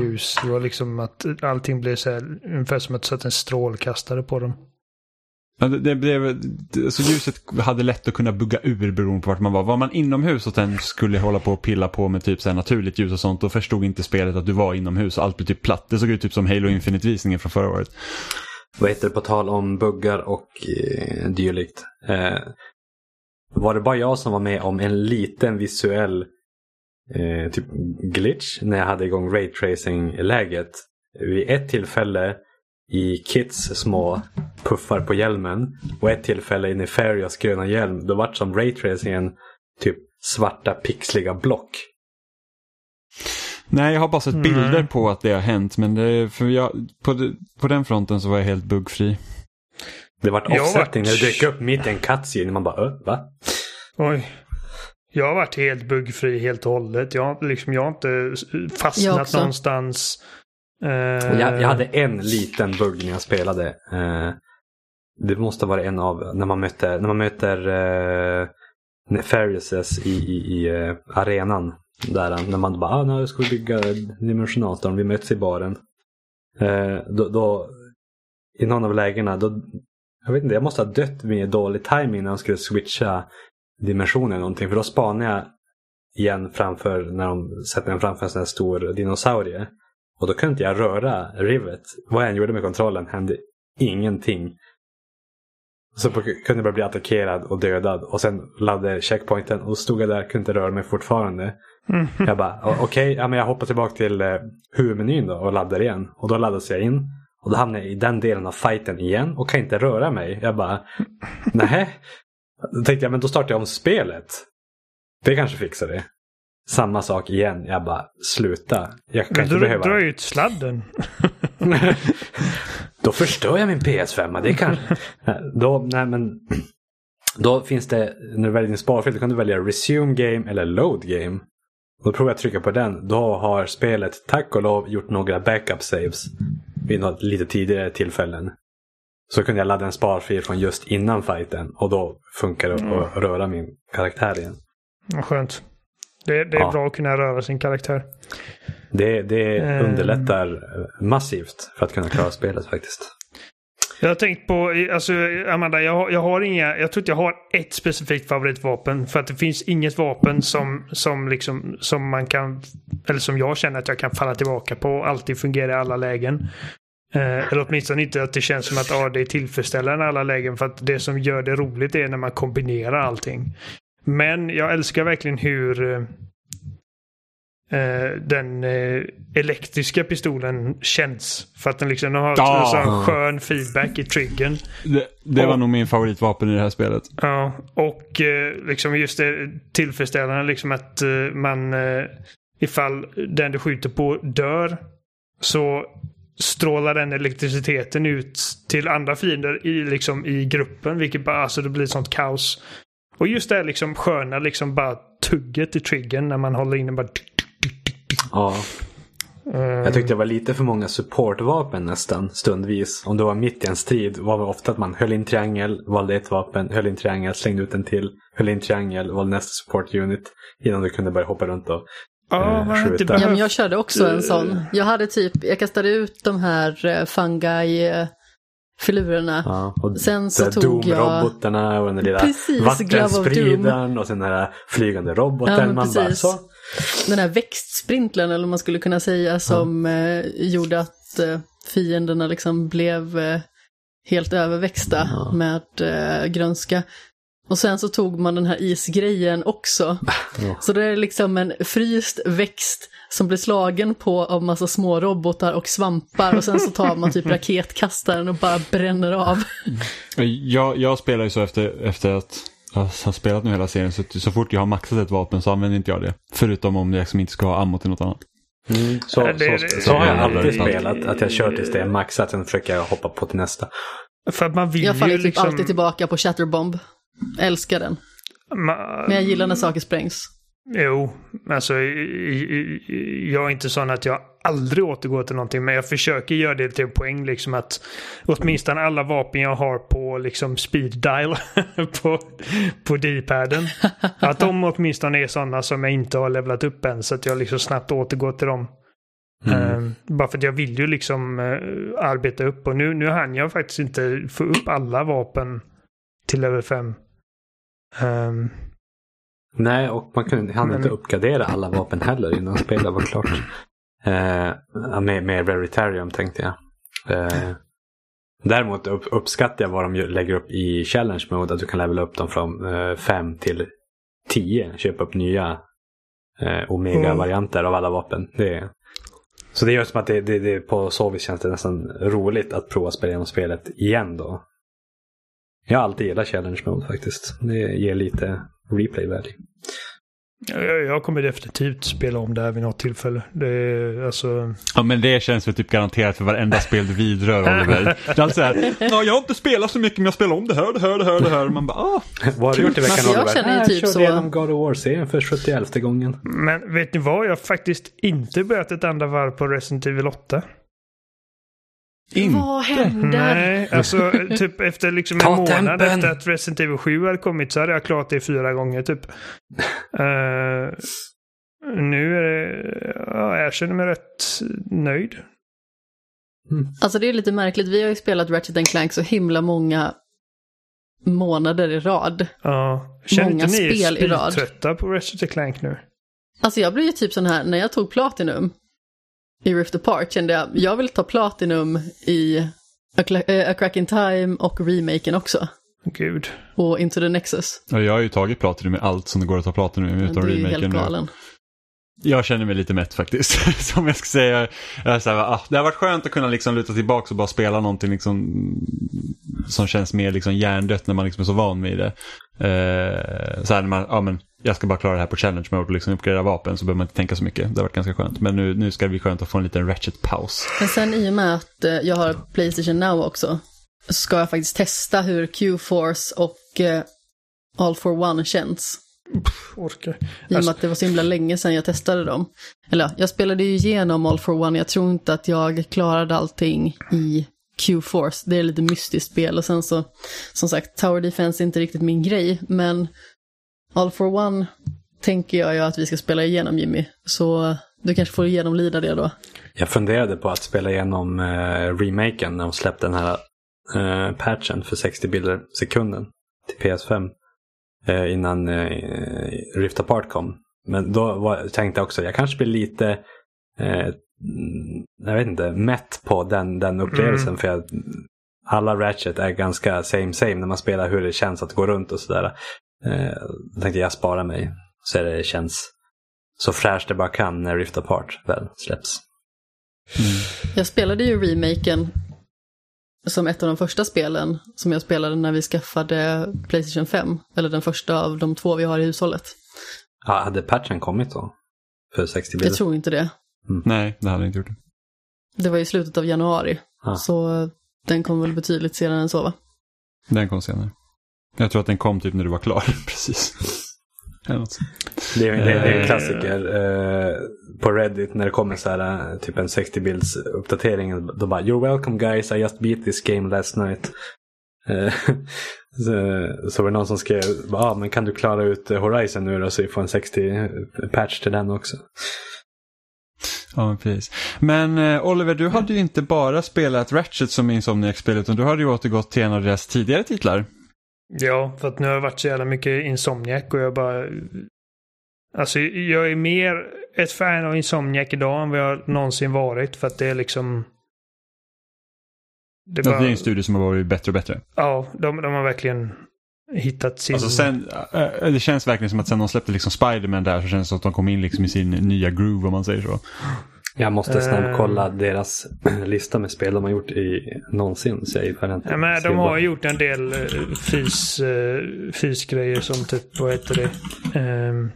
ljus. Det var liksom att allting blev så här, ungefär som att satte en strålkastare på dem. Ja, det, blev, alltså ljuset hade lätt att kunna bugga ur beroende på vart man var. Var man inomhus och sen skulle hålla på och pilla på med typ så naturligt ljus och sånt, då förstod inte spelet att du var inomhus och allt blev typ platt. Det såg ut typ som Halo Infinite-visningen från förra året. Vad heter det på tal om buggar och eh, dylikt. Eh, var det bara jag som var med om en liten visuell eh, typ glitch när jag hade igång raytracing-läget? Vid ett tillfälle i Kits små puffar på hjälmen och ett tillfälle i Nefarias gröna hjälm. Då vart som raytracingen typ svarta pixliga block. Nej, jag har bara sett Nej. bilder på att det har hänt. Men det, för jag, på, på den fronten så var jag helt buggfri. Det vart Jag har offsetting när varit- det dök upp mitt i en cutscene. Man bara, "Ö, va? Oj. Jag har varit helt buggfri helt och hållet. Jag har, liksom, jag har inte Jag fastnat också. någonstans. Eh, Jag, jag hade en liten bugg när jag spelade. Eh, det måste vara en av när man möter, när man möter uh, Nefariouses i, i, i eh, arenan. Där, när man bara, ah, nu ska vi bygga dimensionatorn, vi möts i baren. Eh, då, då, I någon av lägena, då, jag vet inte, jag måste ha dött med dålig timing när de skulle switcha dimensioner eller någonting. För då spanade jag igen framför, när de sätter en framför en sån här stor dinosaurie. Och då kunde inte jag röra Rivet. Vad jag än gjorde med kontrollen hände ingenting. Så kunde jag bara bli attackerad och dödad. Och sen laddade checkpointen och stod jag där kunde inte röra mig fortfarande. Mm. Jag bara, "O- okej, ja, men jag hoppar tillbaka till eh, huvudmenyn då och laddar igen. Och då laddas jag in. Och då hamnar jag i den delen av fighten igen och kan inte röra mig. Jag bara, nej. Då tänkte jag, men då startar jag om spelet. Det kanske fixar det. Samma sak igen. Jag bara, sluta. Jag kan Men inte du behöva... drar ut sladden. Då förstör jag min PS5. Det kan... då, nej, men... då finns det, när du väljer din sparfil, då kan du välja resume game eller load game. Och då provar jag att trycka på den. Då har spelet tack och lov gjort några backup saves. Vid något lite tidigare tillfällen. Så kunde jag ladda en sparfil från just innan fighten. Och då funkar det att röra min karaktär igen. Skönt. Det, det är Ja. bra att kunna röra sin karaktär. Det, det Eh. underlättar massivt för att kunna klara spelet faktiskt. Jag har tänkt på, alltså Amanda, jag jag har inga, jag tror inte jag har ett specifikt favoritvapen. För att det finns inget vapen som, som liksom, som man kan, eller som jag känner att jag kan falla tillbaka på och alltid fungera i alla lägen. Eh, eller åtminstone inte att det känns som att ah, det är tillfredsställande i alla lägen. För att det som gör det roligt är när man kombinerar allting. Men jag älskar verkligen hur eh, den eh, elektriska pistolen känns. För att den liksom den har Ja. en sån skön feedback i triggern. Det, det var Och- nog min favoritvapen i det här spelet. Ja, och eh, liksom just det tillfredsställande liksom att eh, man eh, ifall den du skjuter på dör så strålar den elektriciteten ut till andra fiender i, liksom, i gruppen. Vilket bara, alltså det blir sånt kaos. Och just det här liksom sköna liksom bara tugget i triggern när man håller in den bara... Ja. Eh, Jag tyckte det var lite för många supportvapen nästan stundvis. Om det var mitt i en strid var det ofta att man höll in triangel, valde ett vapen, höll in triangel, slängde ut en till, höll in triangel, valde nästa support unit. Innan du kunde börja hoppa runt och Ja, eh, inte skjuta. behövt- Ja, men jag körde också en sån. Jag hade typ, jag kastade ut de här eh, fungi-filurerna. Ja, och Sen så tog jag- Doom-robotarna och den där lilla Precis, vattenspridaren och sen den där flygande roboten. Ja, man bara precis. så. Den här växtsprintlern, eller man skulle kunna säga, som eh, gjorde att eh, fienderna liksom blev eh, helt överväxta Ja. med eh, grönska. Och sen så tog man den här isgrejen också. Ja. Så det är liksom en fryst växt som blir slagen på av massa små robotar och svampar och sen så tar man typ raketkastaren och bara bränner av. Jag, jag spelar ju så efter, efter att jag har spelat nu hela serien. Så, så fort jag har maxat ett vapen så använder inte jag det. Förutom om jag liksom inte ska ha ammo till något annat. Mm, så, det- så, det- så har jag alltid spelat. Att jag kör tills det är maxat, sen försöker jag hoppa på till nästa. För att man vill Jag faller ju typ liksom... alltid tillbaka på Shatterbomb. Älskar den. ma- Men jag gillar när saker sprängs. Jo, alltså jag är inte sån att jag aldrig återgår till någonting. Men jag försöker göra det till en poäng liksom att åtminstone alla vapen jag har på liksom speed dial på, på D-paden. Att de åtminstone är sådana som jag inte har levlat upp än. Så att jag liksom snabbt återgår till dem. Mm. Eh, bara för att jag vill ju liksom eh, arbeta upp. Och nu, nu hann jag faktiskt inte få upp alla vapen till level 5. Um, Nej, och man kunde, hann Men- inte uppgradera alla vapen heller innan spelet var klart. Eh, med, med Veritarium tänkte jag. Eh, däremot upp, uppskattar jag vad de lägger upp i Challenge Mode. Att du kan levela upp dem från 5 till 10. Köpa upp nya eh, Omega-varianter av alla vapen. Det, så det gör som att det, det, det på så vis känns det nästan roligt att prova spela igenom spelet igen då. Jag har alltid gillat Challenge Mode faktiskt. Det ger lite replay value. Jag, jag kommer definitivt spela om det här vid något tillfälle. Det är alltså... Ja men det känns väl typ garanterat för varenda spel du vidrör Oliver. Det är alltid så här, ja jag har inte spelat så mycket men jag spelar om det här, det här, det här, det här. Man bara, ah. Vad har du gjort i veckan Alltså, jag Oliver? känner ju "Ah, typ körde så- igenom God of War-serien för 71 gången. Men vet ni vad? Jag har faktiskt inte börjat ett enda varv på Resident Evil 8. Inte. Vad händer? Nej, alltså typ efter liksom en månad tempen. efter att Resident Evil 7 hade kommit så hade jag klart det fyra gånger typ. Eh, nu är det... Ja, jag känner mig rätt nöjd. Alltså det är lite märkligt, vi har ju spelat Ratchet Clank så himla många månader i rad. Ja. Känner Många inte ni er spel i rad. speltrötta på Resident Clank nu? Alltså jag blev ju typ sån här, när jag tog Platinum i Rift Apart kände jag, jag vill ta Platinum i A, eh, A Crack in Time och remaken också. Gud. Och Into the Nexus. Ja, jag har ju tagit Platinum med allt som det går att ta Platinum är ju helt remaken nu. galen. Jag känner mig lite mätt faktiskt. Som jag ska säga. Jag så här, ah, det har varit skönt att kunna liksom luta tillbaka och bara spela någonting liksom, som känns mer liksom hjärndött när man liksom är så van vid det. Eh, så här, när man, ja, men jag ska bara klara det här på challenge mode och liksom uppgradera vapen så behöver man inte tänka så mycket. Det har varit ganska skönt. Men nu, nu ska det bli skönt att få en liten ratchet-paus. Men sen i och med att eh, jag har Playstation Now också, så ska jag faktiskt testa hur Q-Force och eh, All for One känns. Orkar. I och med Alltså- att det var så himla länge sedan jag testade dem. Eller ja, jag spelade ju igenom All for One, jag tror inte att jag klarade allting i Q-Force. Det är lite mystiskt spel och sen så, som sagt, Tower Defense är inte riktigt min grej, men All for One tänker jag ju att vi ska spela igenom Jimmy. Så du kanske får genomlida det då. Jag funderade på att spela igenom eh, remaken när de släppte den här eh, patchen för 60 bilder sekunden till PS5 eh, innan eh, Rift Apart kom. Men då var, tänkte jag också jag kanske blir lite eh, jag vet inte, mätt på den, den upplevelsen. Mm. För jag, alla Ratchet är ganska same same när man spelar hur det känns att gå runt och sådär. Eh, då tänkte jag spara mig så det känns så fräscht det bara kan när Rift Apart väl släpps. Jag spelade ju remaken som ett av de första spelen som jag spelade när vi skaffade Playstation 5. Eller den första av de två vi har i hushållet. Ja, hade patchen kommit då? För 60 Jag bilder? tror inte det. Nej, det hade jag inte gjort. Det var i slutet av januari. Ah. Så den kom väl betydligt senare än så va? Den kom senare. Jag tror att den kom typ när du var klar. Precis. Det är, det, är, det är en Eh. klassiker eh, på Reddit när det kommer så här, eh, typ en 60 bilds uppdatering. Då bara “You're welcome guys, I just beat this game last night”. Eh, så, så var det någon som skrev “Ja, ah, men kan du klara ut Horizon nu då så vi får en 60 patch till den också?” Ja, precis. Men eh, Oliver, du hade ju inte bara spelat Ratchet som Insomniac-spel utan du hade ju återgått till en av deras tidigare titlar. Ja, för att nu har jag varit så jävla mycket Insomniac och jag bara... Alltså jag är mer ett fan av Insomniac idag än vad jag någonsin varit för att det är liksom... Det är Det bara, är en studio som har varit bättre och bättre. Ja, de, de har verkligen hittat sin... Alltså sen, äh, det känns verkligen som att sen de släppte liksom Spider-Man där så känns det som att de kom in liksom i sin nya groove om man säger så. Jag måste Eh. snabbkolla deras lista med spel de har gjort i någonsin. Så jag ifall jag inte Ja, men de har gjort en del uh, fys, fysgrejer som typ, vad heter det? Um,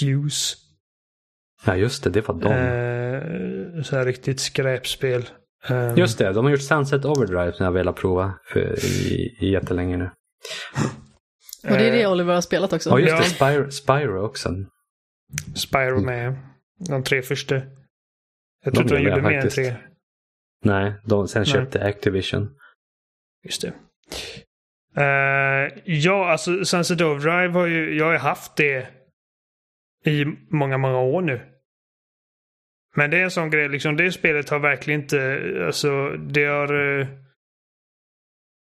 Fuse. Ja just det, det var de. Uh, så här riktigt skräpspel. Um, Just det, de har gjort Sunset Overdrive som jag har velat prova för, i, i jättelänge nu. Och det är det eh, Oliver har spelat också. Ja, just det. Spyro, Spyro också. Spyro med. De tre första. Jag De tror inte de gjorde mer än tre. Nej, de sen Nej. köpte Activision. Just det. Eh, ja, alltså Sunset Overdrive har ju, jag har ju haft det i många, många år nu. Men det är en sån grej, liksom det spelet har verkligen inte, alltså det har eh,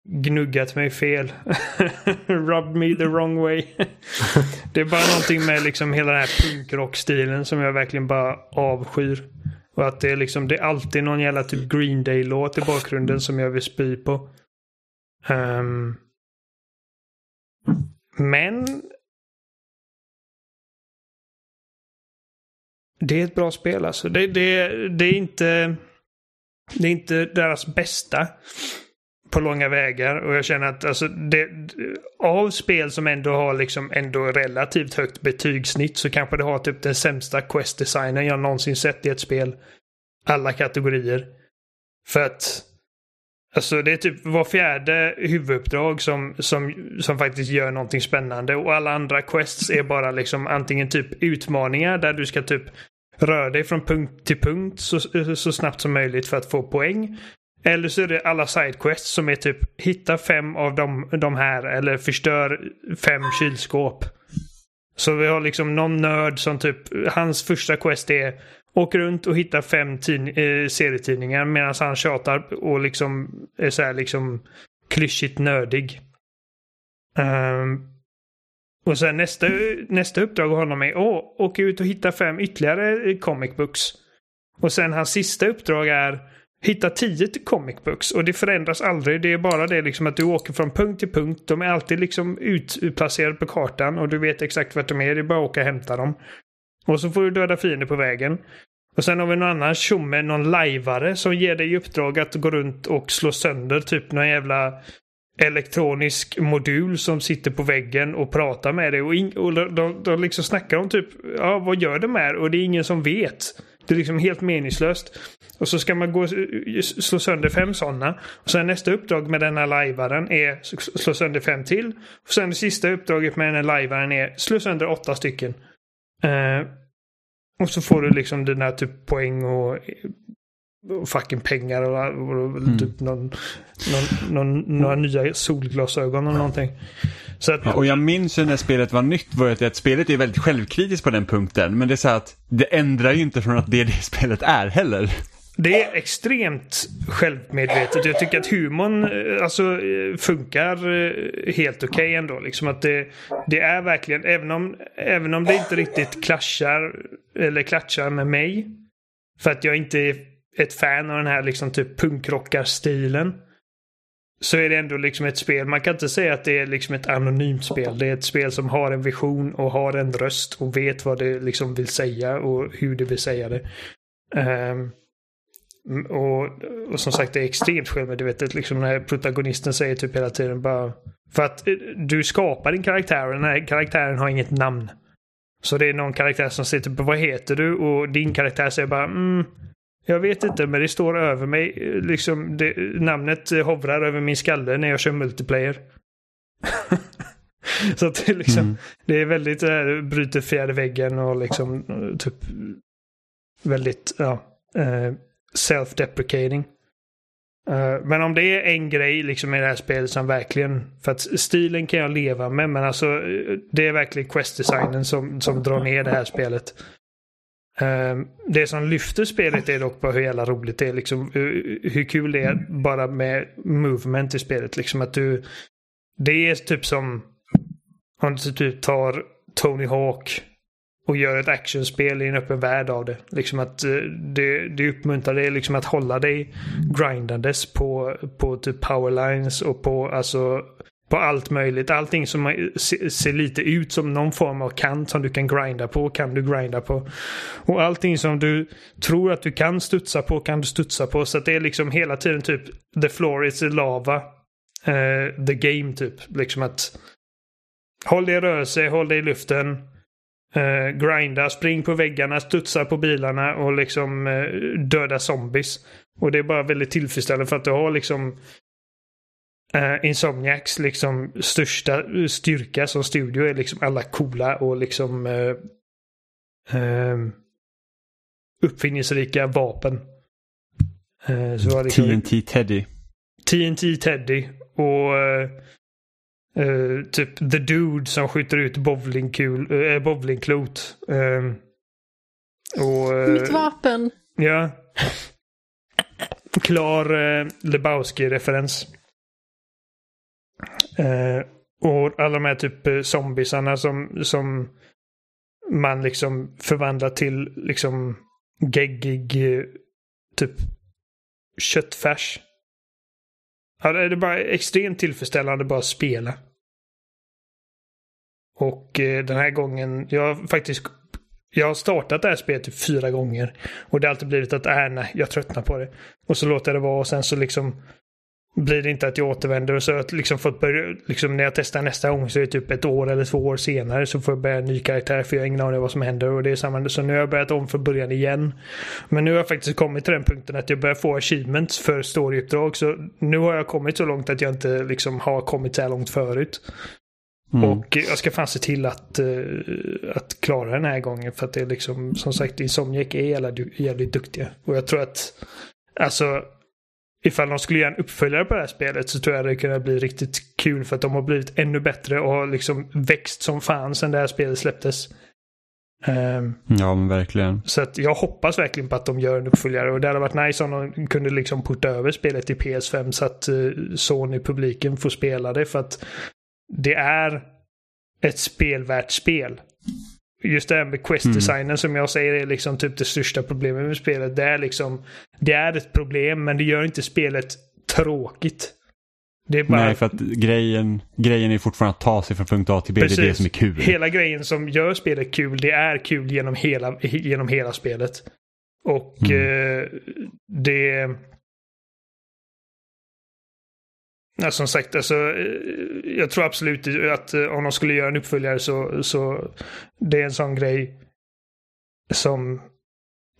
gnuggat mig fel. Rubbed me the wrong way. det är bara någonting med liksom hela den här punkrockstilen som jag verkligen bara avskyr. Och att det är liksom, det är alltid någon jävla typ Green Day-låt i bakgrunden som jag vill spy på. Ehm, men det är ett bra spel alltså. Det, det, det, är inte, det är inte deras bästa på långa vägar. Och jag känner att alltså, det, av spel som ändå har liksom ändå relativt högt betygssnitt så kanske det har typ den sämsta quest-designen jag någonsin sett i ett spel. Alla kategorier. För att Alltså det är typ var fjärde huvuduppdrag som, som, som faktiskt gör någonting spännande och alla andra quests är bara liksom antingen typ utmaningar där du ska typ röra dig från punkt till punkt så, så snabbt som möjligt för att få poäng. Eller så är det alla sidequests som är typ hitta fem av de, de här eller förstör fem kylskåp. Så vi har liksom någon nörd som typ, hans första quest är åk runt och hitta fem eh, serietidningar medan han tjatar och liksom är så här liksom klyschigt nördig. Um, och sen nästa, nästa uppdrag av honom är åh, åka ut och hitta fem ytterligare comic books. Och sen hans sista uppdrag är hitta tio comic books. Och det förändras aldrig. Det är bara det liksom att du åker från punkt till punkt. De är alltid liksom utplacerade på kartan och du vet exakt vart de är. Det är bara att åka och hämta dem. Och så får du döda fiender på vägen. Och sen har vi någon annan tjomme, någon lajvare som ger dig i uppdrag att gå runt och slå sönder typ någon jävla elektronisk modul som sitter på väggen och pratar med dig. Och, in, och de, de, liksom snackar om typ, ja vad gör de här? Och det är ingen som vet. Det är liksom helt meningslöst. Och så ska man gå slå sönder fem sådana. Och sen nästa uppdrag med den här lajvaren är slå sönder fem till. Och sen det sista uppdraget med den här lajvaren är slå sönder åtta stycken. Uh, och så får du liksom dina typ poäng och, och fucking pengar och, och mm. typ någon, någon, någon, några nya solglasögon eller någonting. Så att, och jag minns ju när spelet var nytt var att, att spelet är väldigt självkritiskt på den punkten. Men det är så att det ändrar ju inte från att det är det spelet är heller. Det är extremt självmedvetet. Jag tycker att humorn eh, alltså, eh, funkar eh, helt okej okay ändå. Liksom att det, det, är verkligen, även om, även om det inte riktigt klaschar, eller klatschar med mig. För att jag inte är ett fan av den här liksom typ punkrockarstilen. Så är det ändå liksom ett spel. Man kan inte säga att det är liksom ett anonymt spel. Det är ett spel som har en vision och har en röst och vet vad det liksom vill säga och hur det vill säga det. Um, och, och som sagt det är extremt självmedvetet. Liksom när protagonisten säger typ hela tiden bara... För att eh, du skapar din karaktär och den här karaktären har inget namn. Så det är någon karaktär som säger typ vad heter du? Och din karaktär säger bara mm, jag vet inte men det står över mig. Liksom det, namnet hovrar över min skalle när jag kör multiplayer. så att det, liksom, mm. det är väldigt äh, bryter fjärde väggen och liksom typ väldigt ja, äh, self-deprecating. Uh, men om det är en grej liksom i det här spelet som verkligen, för att stilen kan jag leva med, men alltså eh, det är verkligen quest-designen som, som drar ner det här spelet. Ehm, det som lyfter spelet är dock bara hur jävla roligt det är. Liksom, hur, kul det är bara med movement i spelet. Liksom att du, det är typ som om du typ tar Tony Hawk och gör ett actionspel i en öppen värld av det. Liksom att eh, det, det uppmuntrar dig liksom att hålla dig grindandes på, på typ powerlines och på alltså på allt möjligt. Allting som ser lite ut som någon form av kant som du kan grinda på kan du grinda på. Och allting som du tror att du kan studsa på kan du studsa på. Så att det är liksom hela tiden typ the floor is the lava. Uh, the game typ. Liksom att håll dig i rörelse, håll dig i luften. Uh, grinda, spring på väggarna, studsa på bilarna och liksom uh, döda zombies. Och det är bara väldigt tillfredsställande för att du har liksom uh, Insomniacs liksom största styrka som studio är liksom alla coola och liksom uh, uh, uppfinningsrika vapen. Uh, så liksom, TNT Teddy. TNT Teddy och Uh, typ The Dude som skjuter ut bowlingkul, uh, bowlingklot. Uh, och, uh, Mitt vapen. Ja. Klar uh, Lebowski-referens. Eh, och alla de här typ eh, zombiesarna som, som man liksom förvandlar till liksom geggig eh, typ köttfärs. Ja, det är bara extremt tillfredsställande bara att spela. Och eh, den här gången, jag har faktiskt jag har startat det här spelet typ fyra gånger. Och det har alltid blivit att, äh, nej, jag tröttnar på det. Och så låter jag det vara och sen så liksom blir det inte att jag återvänder och så att liksom fått börja, liksom när jag testar nästa gång så är det typ ett år eller två år senare så får jag börja en ny karaktär för jag har ingen aning vad som händer och det är samma. Så nu har jag börjat om från början igen. Men nu har jag faktiskt kommit till den punkten att jag börjar få achievements för storyuppdrag så nu har jag kommit så långt att jag inte liksom har kommit så här långt förut. Mm. Och jag ska fan se till att, uh, att klara den här gången för att det är liksom som sagt Insomniac är jävligt duktiga. Och jag tror att alltså ifall de skulle göra en uppföljare på det här spelet så tror jag det kunde bli riktigt kul för att de har blivit ännu bättre och har liksom växt som fan sedan det här spelet släpptes. Um, ja men verkligen. Så att jag hoppas verkligen på att de gör en uppföljare och det hade varit nice om de kunde liksom porta över spelet till PS5 så att uh, Sony-publiken får spela det för att det är ett spelvärt spel just det här med quest-designen mm. som jag säger är liksom typ det största problemet med spelet. Det är liksom, det är ett problem men det gör inte spelet tråkigt. Det är bara... Nej, för att grejen, grejen är fortfarande att ta sig från punkt A till B. Precis. Det är det som är kul. Hela grejen som gör spelet kul, det är kul genom hela, genom hela spelet. Och mm. eh, det... Ja, som sagt, alltså, eh, jag tror absolut att eh, om de skulle göra en uppföljare så, så det är en sån grej som,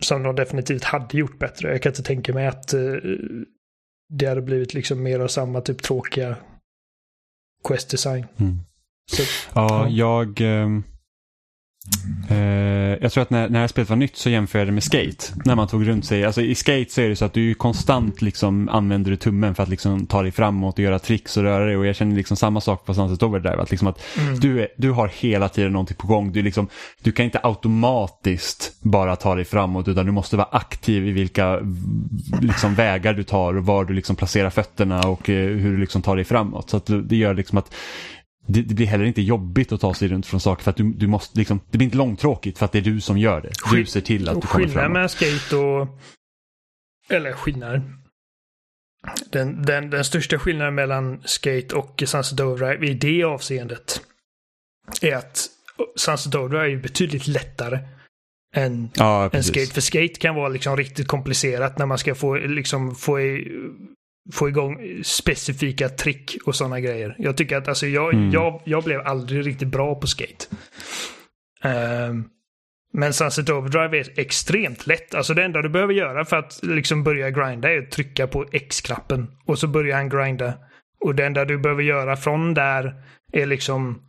som de definitivt hade gjort bättre. Jag kan inte tänka mig att uh, det hade blivit liksom mer av samma typ tråkiga quest design. Mm. Så, ja, ja, jag... Um jag tror att när, när det här spelet var nytt så jämförde jag det med Skate. När man tog runt sig. Alltså i Skate så är det så att du konstant liksom använder du tummen för att liksom ta dig framåt och göra tricks och röra dig. Och jag känner liksom samma sak på Sunset Overdrive. Att, liksom att mm. du, är, du har hela tiden någonting på gång. Du, liksom, du kan inte automatiskt bara ta dig framåt utan du måste vara aktiv i vilka liksom, vägar du tar och var du liksom placerar fötterna och uh, hur du liksom tar dig framåt. Så att det gör liksom att det, det, blir heller inte jobbigt att ta sig runt från saker för att du, du måste liksom, det blir inte långtråkigt för att det är du som gör det. Du ser till att du kommer framåt. Skillnaden med skate och... Eller skillnader. Den, den, den största skillnaden mellan skate och Sunset Overdrive i det avseendet är att Sunset Overdrive är betydligt lättare än, ja, än skate. För skate kan vara liksom riktigt komplicerat när man ska få, liksom, få få igång specifika trick och sådana grejer. Jag tycker att alltså, jag, mm. jag, jag blev aldrig riktigt bra på skate. Um, men Sunset Overdrive är extremt lätt. Alltså det enda du behöver göra för att liksom börja grinda är att trycka på X-knappen. Och så börjar han grinda. Och det enda du behöver göra från där är liksom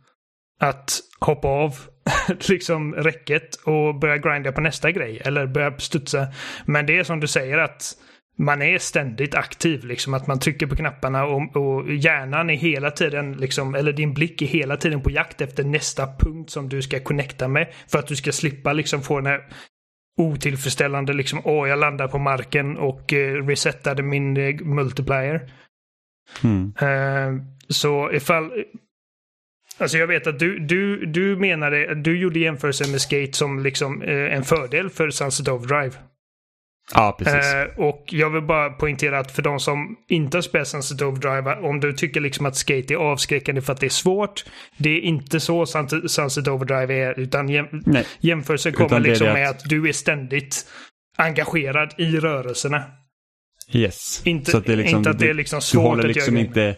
att hoppa av liksom räcket och börja grinda på nästa grej. Eller börja studsa. Men det är som du säger att man är ständigt aktiv, liksom att man trycker på knapparna och, och hjärnan är hela tiden, liksom, eller din blick är hela tiden på jakt efter nästa punkt som du ska connecta med för att du ska slippa liksom få den här otillfredsställande, liksom, åh, jag landar på marken och eh, resetade min eh, multiplier. Mm. Uh, så ifall, Alltså jag vet att du, du, du menade, du gjorde jämförelsen med skate som liksom eh, en fördel för Sunset Overdrive. Ja, precis. Eh, och jag vill bara poängtera att för de som inte har spelat Sunset Overdrive, om du tycker liksom att skate är avskräckande för att det är svårt. Det är inte så Sunset Overdrive är, utan jäm jämförelsen kommer utan liksom med att... att du är ständigt engagerad i rörelserna. Yes. Inte, så att det är liksom, inte att det är liksom svårt du håller liksom att göra inte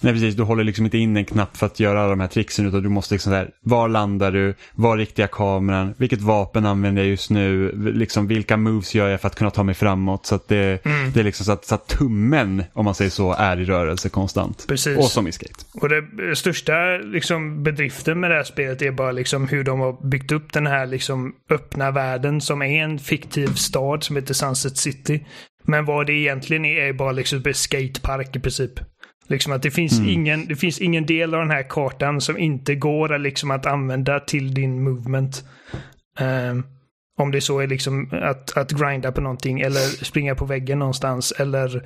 Nej precis, du håller liksom inte in en knapp för att göra alla de här tricksen utan du måste liksom där, var landar du, var riktiga kameran, vilket vapen använder jag just nu, liksom vilka moves gör jag för att kunna ta mig framåt. Så att det, mm. det är liksom så att, så att, tummen, om man säger så, är i rörelse konstant. Precis. Och som i skate. Och det största liksom, bedriften med det här spelet är bara liksom hur de har byggt upp den här liksom, öppna världen som är en fiktiv stad som heter Sunset City. Men vad det egentligen är är bara liksom skatepark i princip. Liksom att det finns, mm. ingen, det finns ingen del av den här kartan som inte går liksom att använda till din movement. Um, om det så är liksom att, att grinda på någonting eller springa på väggen någonstans eller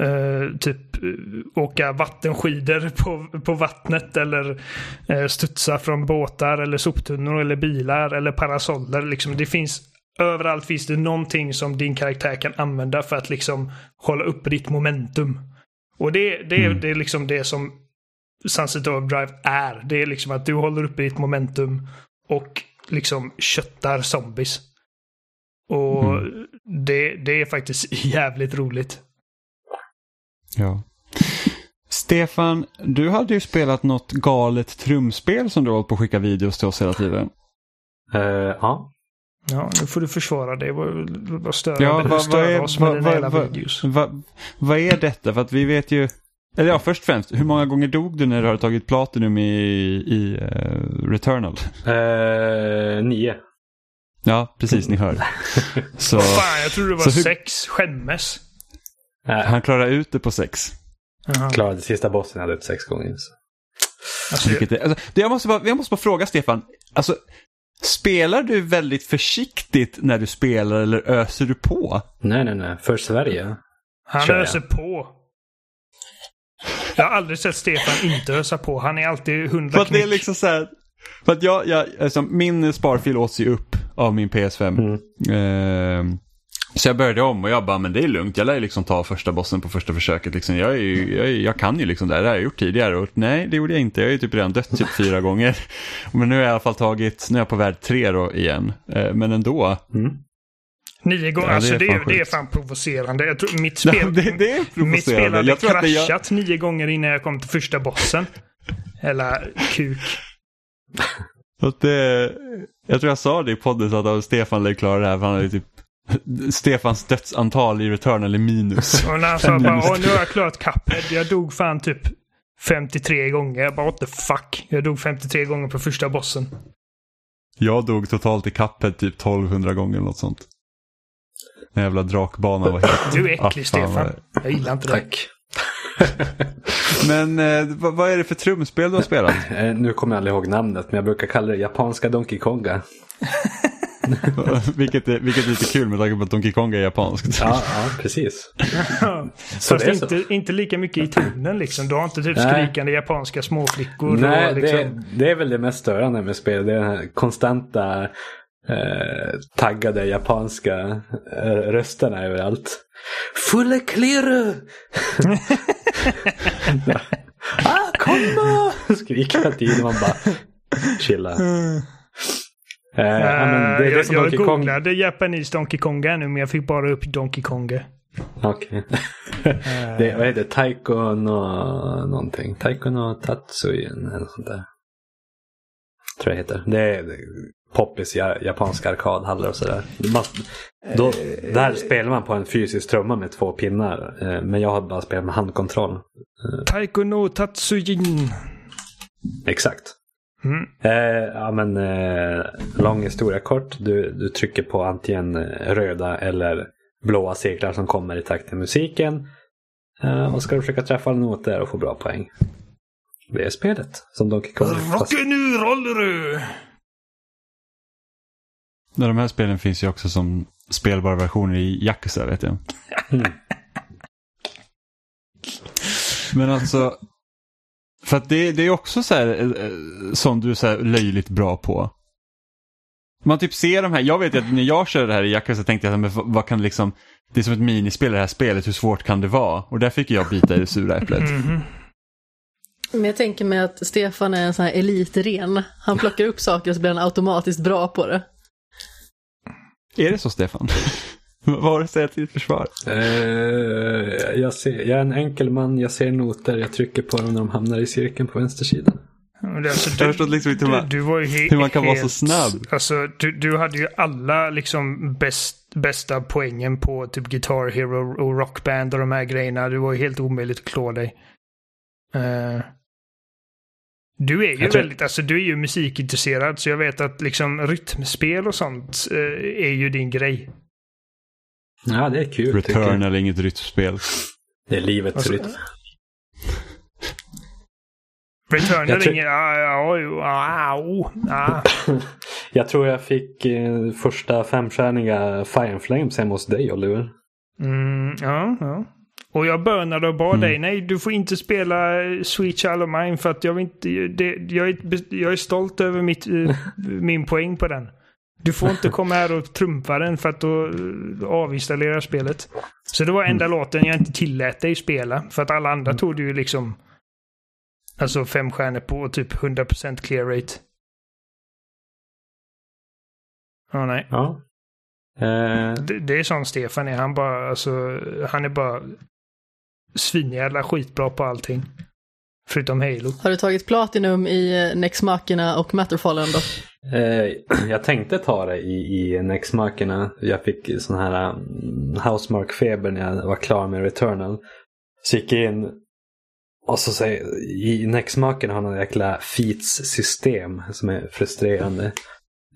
uh, typ uh, åka vattenskidor på, på vattnet eller uh, studsa från båtar eller soptunnor eller bilar eller parasoller. Liksom, det finns överallt finns det någonting som din karaktär kan använda för att liksom hålla upp ditt momentum. Och det, det, mm. det är liksom det som Sunset Overdrive är. Det är liksom att du håller uppe ditt momentum och liksom köttar zombies. Och mm. det, det är faktiskt jävligt roligt. Ja. Stefan, du hade ju spelat något galet trumspel som du har hållit på att skicka videos till oss hela tiden. Eh, ja. Ja, nu får du försvara dig. Vad, vad stör, Ja, vad vad- vad är- oss med vad- dina vad- vad- videos? Va, vad är detta? För att vi vet ju... Eller ja, först och främst, hur många gånger dog du när du hade tagit Platinum i, i eh, Returnal? Eh, nio. Ja, precis, ni hör. Så Fan, jag trodde det var hur- sex. Skämmes. Han klarar ut det på sex. Jaha. klarade sista bossen jag hade dött sex gånger. Så. Alltså, är, alltså, det- jag, måste bara, jag måste bara fråga Stefan. Alltså, spelar du väldigt försiktigt när du spelar eller öser du på? Nej, nej, nej. För Sverige. han kör jag. öser på. Jag har aldrig sett Stefan inte ösa på. Han är alltid För hundra att det är knick. liksom så här, För att jag, jag alltså, min sparfil åts ju upp av min PS5. Mm. Ehm, så jag började om och jag bara, men det är lugnt. Jag lär ju liksom ta första bossen på första försöket. Liksom. Jag, är ju, jag, jag kan ju liksom det här. Det har jag gjort tidigare. Och nej, det gjorde jag inte. Jag har ju typ redan dött typ fyra gånger. Men nu har jag i alla fall tagit, nu är jag på värld tre då igen. Ehm, men ändå. Mm. Nio gånger. Ja, det är alltså det, är, det är fan provocerande. Jag tror, mitt Ja, spel, det, det är mitt spel hade Jag det kraschat nio gånger innan jag kom till första bossen. Eller kuk. Så Att det, jag tror jag sa det i podden så att Stefan lär klara det här. För han har ju typ Stefans dödsantal i Returnal är minus. Och när han sa bara, Åh, nu har jag klarat Cuphead. Jag dog fan typ 53 gånger. Jag bara, what the fuck. Jag dog 53 gånger på första bossen. Jag dog totalt i Cuphead typ 1200 gånger eller något sånt. Den jävla drakbanan var helt... Du är äcklig Ah, fan, Stefan. Jag gillar inte det. Tack. Men eh, vad, vad är det för trumspel du har spelat? Eh, nu kommer jag aldrig ihåg namnet, men jag brukar kalla det japanska Donkey Konga. vilket, är, vilket är lite kul med tanke på att Donkey Kong är japanskt. Ja, ja precis. Fast det är så. inte, inte lika mycket i tonen liksom. Du har inte typ Nej. skrikande japanska småflickor. Nej, och liksom... det, det är väl det mest störande med spel. Det är den här konstanta eh, taggade japanska eh, rösterna överallt. Fulle klirr! ah, komma! Skriker hela tiden. Man bara chilla. Eh, ja, men det är det jag som jag Donkey Kong... googlade Japanese Donkey Konga nu men jag fick bara upp Donkey Konga. Okej. det, vad heter det? Taiko no någonting. Taiko no Tatsuin eller sånt där. Tror jag heter. Det är poppis japanska arkadhallar och sådär. Då, där spelar man på en fysisk trumma med två pinnar. Eh, Men jag har bara spelat med handkontroll. Taiko no Tatsujin. Exakt. Mm. Eh, ja men eh, lång historia kort. Du, du trycker på antingen röda eller blåa cirklar som kommer i takt med musiken. Eh, och ska du försöka träffa noter och få bra poäng. Det är spelet som Donkey Kong. Rock'n'roll du! Men de här spelen finns ju också som spelbara versioner i Yakuza vet jag. Mm. Men alltså, för att det, det är också så här, eh, som du är så här löjligt bra på. Man typ ser de här, jag vet ju att när jag körde det här i Yakuza tänkte jag, men vad, kan liksom, det är som ett minispel det här spelet, hur svårt kan det vara? Och där fick jag bita i det sura äpplet. Mhm. Men jag tänker mig att Stefan är en sån här elitren. Han plockar upp saker och så blir han automatiskt bra på det. Är det så Stefan? Vad har du att säga till ditt försvar? eh, jag, ser, jag är en enkel man, jag ser noter, jag trycker på dem när de hamnar i cirkeln på vänstersidan. Alltså, Jag förstår liksom inte hur du, man- du var ju he- hur man kan vara så helt- snabb. Alltså, du, du hade ju alla liksom bäst, bästa poängen på typ Guitar Hero och Rockband och de här grejerna. Det var ju helt omöjligt att klå dig. Eh, du är ju tror- väldigt, alltså du är ju musikintresserad så jag vet att liksom rytmspel och sånt eh, är ju din grej. Ja, det är kul. Return eller inget rytmspel. Det är livets Alltså, rytm. Return är ja. Jag tror jag fick eh, första femstjärniga Fire and Flames hemma hos dig Oliver. Mm, ja, ja. Och jag bönade och bad Mm. dig, nej du får inte spela eh, Sweet Child of Mine för att jag vill inte, det, jag, är, jag är stolt över mitt, eh, min poäng på den. Du får inte komma här och trumfa den för att då eh, avinstallerar spelet. Så det var enda låten jag inte tillät dig spela. För att alla andra tog du ju liksom Alltså fem stjärnor på typ 100% clear rate. Ja, nej. Ja. Eh, Det, det är sån Stefan är. Han bara, alltså, han är bara svinjävla skitbra på allting. Förutom Halo. Har du tagit Platinum i eh, Nex Machina och Matterfallen då? Eh, jag tänkte ta det i, i Nexmarkerna. Jag fick sån här mm, Housemark-feber när jag var klar med Returnal. Så gick jag in och så säger i Nexmarkerna har något jäkla feats-system som är frustrerande.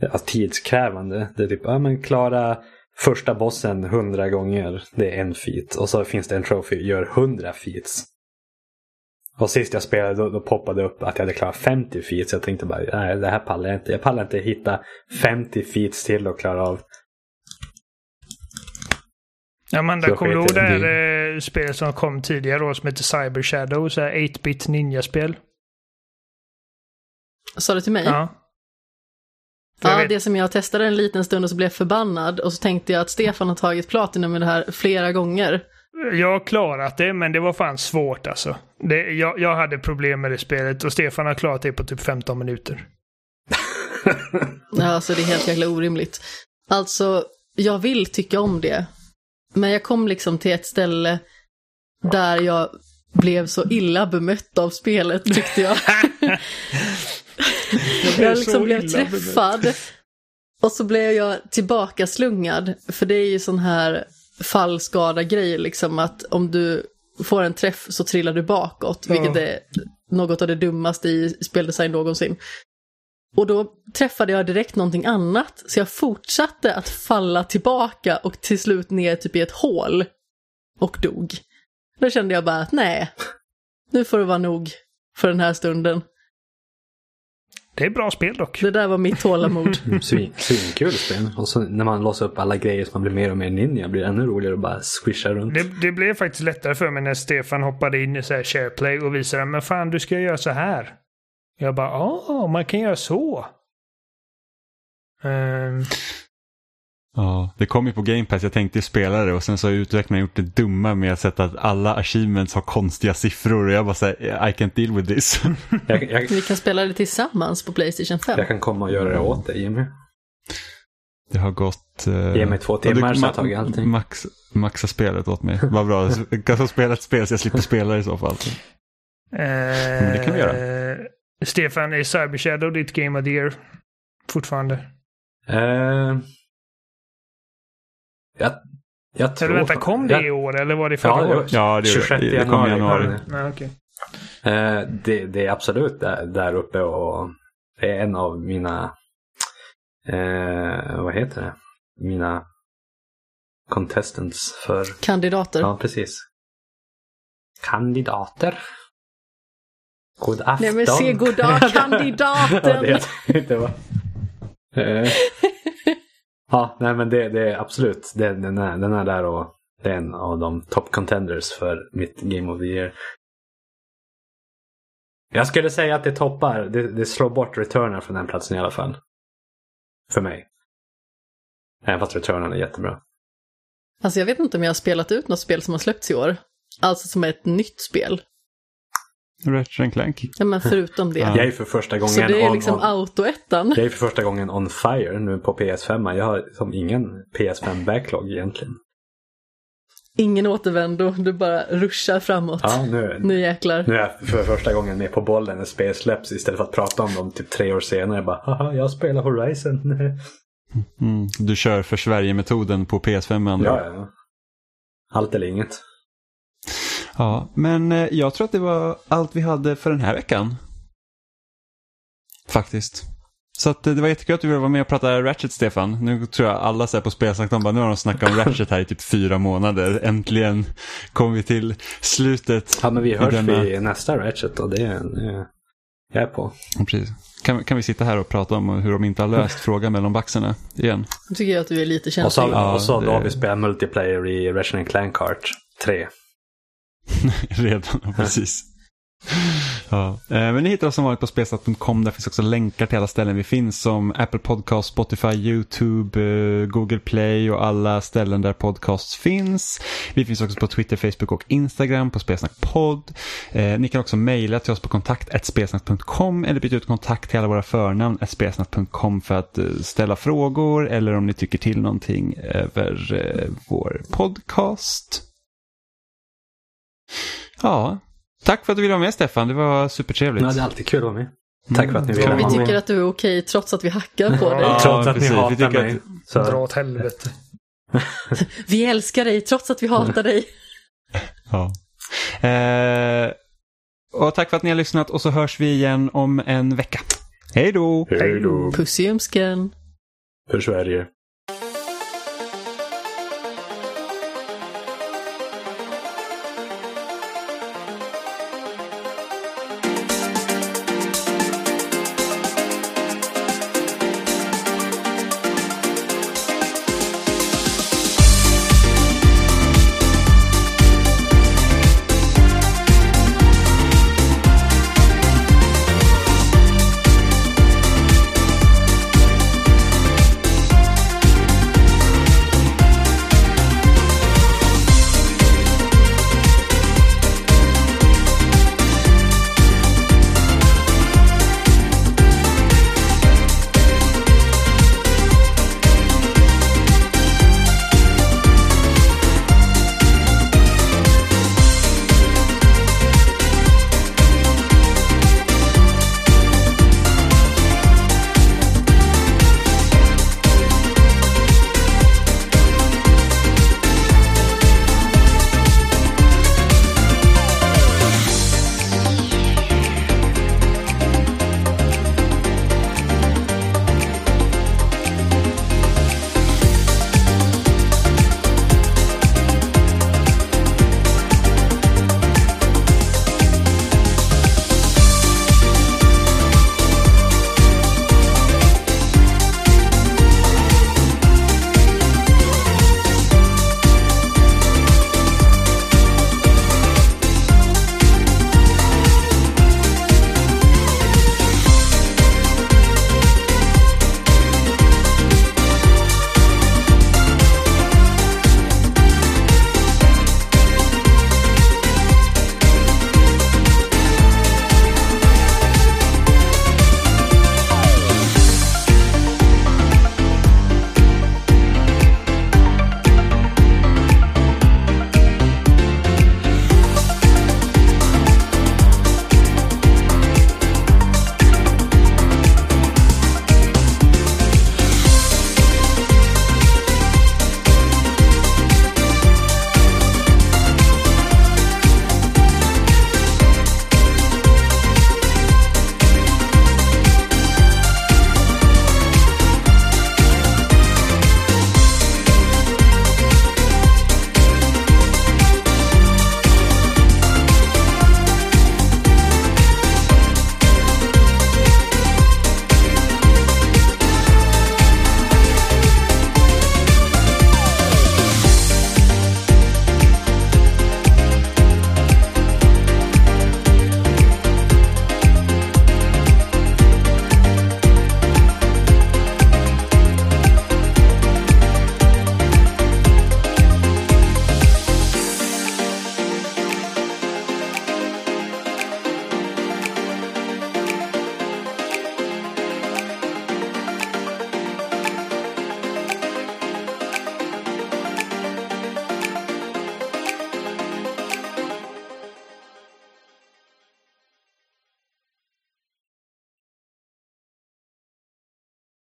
Ja, tidskrävande. Det är typ, ja men klara första bossen hundra gånger. Det är en feat. Och så finns det en trophy, gör hundra feats. Och sist jag spelade då, då poppade det upp att jag hade klarat 50 feats. Jag tänkte bara, nej det här pallar jag inte. Jag pallar inte hitta 50 feats till och klara av. Amanda, Så kommer du ihåg det jag här eh, spelet som kom tidigare då som heter Cyber Shadow? Så här 8-bit ninjaspel. Sa du till mig? Ja. För Ja, det som jag testade en liten stund och så blev jag förbannad och så tänkte jag att Stefan har tagit Platinum med det här flera gånger. Jag har klarat det, men det var fan svårt alltså. Det, jag, jag hade problem med det spelet och Stefan har klarat det på typ 15 minuter. Ja, alltså det är helt jäkla orimligt. Alltså, jag vill tycka om det. Men jag kom liksom till ett ställe där jag blev så illa bemött av spelet tyckte jag. jag liksom blev bemött. träffad. Och så blev jag tillbaka slungad. För det är ju sån här fallskada grej liksom att om du får en träff så trillar du bakåt. Vilket Ja. är något av det dummaste i speldesign någonsin. Och då träffade jag direkt någonting annat, så jag fortsatte att falla tillbaka och till slut ner typ i ett hål. Och dog. Då kände jag bara att nej, nu får det vara nog för den här stunden. Det är bra spel dock. Det där var mitt tålamod. Svin, svinkul spel. Och så när man låser upp alla grejer så man blir mer och mer ninja blir det ännu roligare att bara swisha runt. Det, det blev faktiskt lättare för mig när Stefan hoppade in i så här SharePlay och visade men fan du ska göra så här. Jag bara, ja, man kan göra så. Ehm, Ja, det kom ju på Game Pass. Jag tänkte ju spela det och sen så har utvecklaren gjort det dumma med att sätta att alla achievements har konstiga siffror och jag bara säger I can't deal with this. Jag, jag, Vi kan spela det tillsammans på Playstation 5. jag kan komma och göra det åt dig Jimmy. Det har gått... eh, Ge mig två ja, du- timmar så har jag tagit allting. Max, maxa spelet åt mig. Vad bra. Jag kan spela ett spel så jag slipper spela det i så fall. eh, det kan vi göra. Stefan, är Cyber Shadow ditt Game of the Year? Fortfarande? Eh, jag, jag tror... Eller vänta, kom det i år eller var det förra Ja, året? Ja, det, 26 det, det kom i januari. Nej, okej. Eh, det, det är absolut där, där uppe och det är en av mina, eh, vad heter det, mina contestants för, Kandidater. ja precis. Kandidater. God afton. Nej men se goddag Ja, kandidaten! det jag var. Eh, ja, nej men det, det är absolut, det, den, är, den är där och det är en av de top contenders för mitt Game of the Year. Jag skulle säga att det toppar, det, det slår bort Returner från den platsen i alla fall. För mig. Även fast returnen är jättebra. Alltså jag vet inte om jag har spelat ut något spel som har släppts i år. Alltså som är ett nytt spel. Ratchet Clank. Ja, men förutom det. Ja. Jag är för första gången Så det är on- liksom autoettan. jag är för första gången on fire nu på PS5. Jag har som ingen PS5 backlog egentligen. Ingen återvändo, du bara ruschar framåt. Ja, nu, Nu jäklar. Nu är jag för första gången med på bollen när spel släpps istället för att prata om dem typ tre år senare. Bara, haha, jag spelar Horizon. Mm. Du kör för Sverige-metoden på PS5 med andra ja, ja. Allt eller inget. Ja, men eh, jag tror att det var allt vi hade för den här veckan. Faktiskt. Så att, eh, det var jättekul att du ville vara med och prata Ratchet, Stefan. Nu tror jag alla så på spelsnack, de bara, nu har de snackat om Ratchet här i typ fyra månader. Äntligen kom vi till slutet. Ja, men vi hörs denna- vid nästa Ratchet och det, det jag är på. Ja, Precis. Kan, kan vi sitta här och prata om hur de inte har löst frågan de baxarna igen? Nu tycker jag att du är lite Och så, känslig. Ja, och så det- då har vi spelat multiplayer i Ratchet Clank Kart 3. Redan, precis. Ja. Eh, men ni hittar oss som vanligt på spelsnack.com. Där finns också länkar till alla ställen vi finns som Apple Podcast, Spotify, YouTube, eh, Google Play och alla ställen där podcasts finns. Vi finns också på Twitter, Facebook och Instagram på Spelsnackpodd. Eh, ni kan också mejla till oss på kontakt.spelsnack.com eller byta ut kontakt till alla våra förnamn spelsnack.com för att ställa frågor eller om ni tycker till någonting över vår podcast. Ja, Tack för att du ville vara med Stefan, det var supertrevligt. Ja, det är alltid kul att vara med. Tack för att ni ville Mm. Vi vara med. tycker att du är okej trots att vi hackar på dig. Ja, Trots att precis. ni Vi hatar tycker mig. att- Så. Dra åt helvete. Vi älskar dig trots att vi hatar dig. Ja. Eh, och tack för att ni har lyssnat och så hörs vi igen om en vecka. Hej då! Hej då. Puss i ljumsken. För Sverige.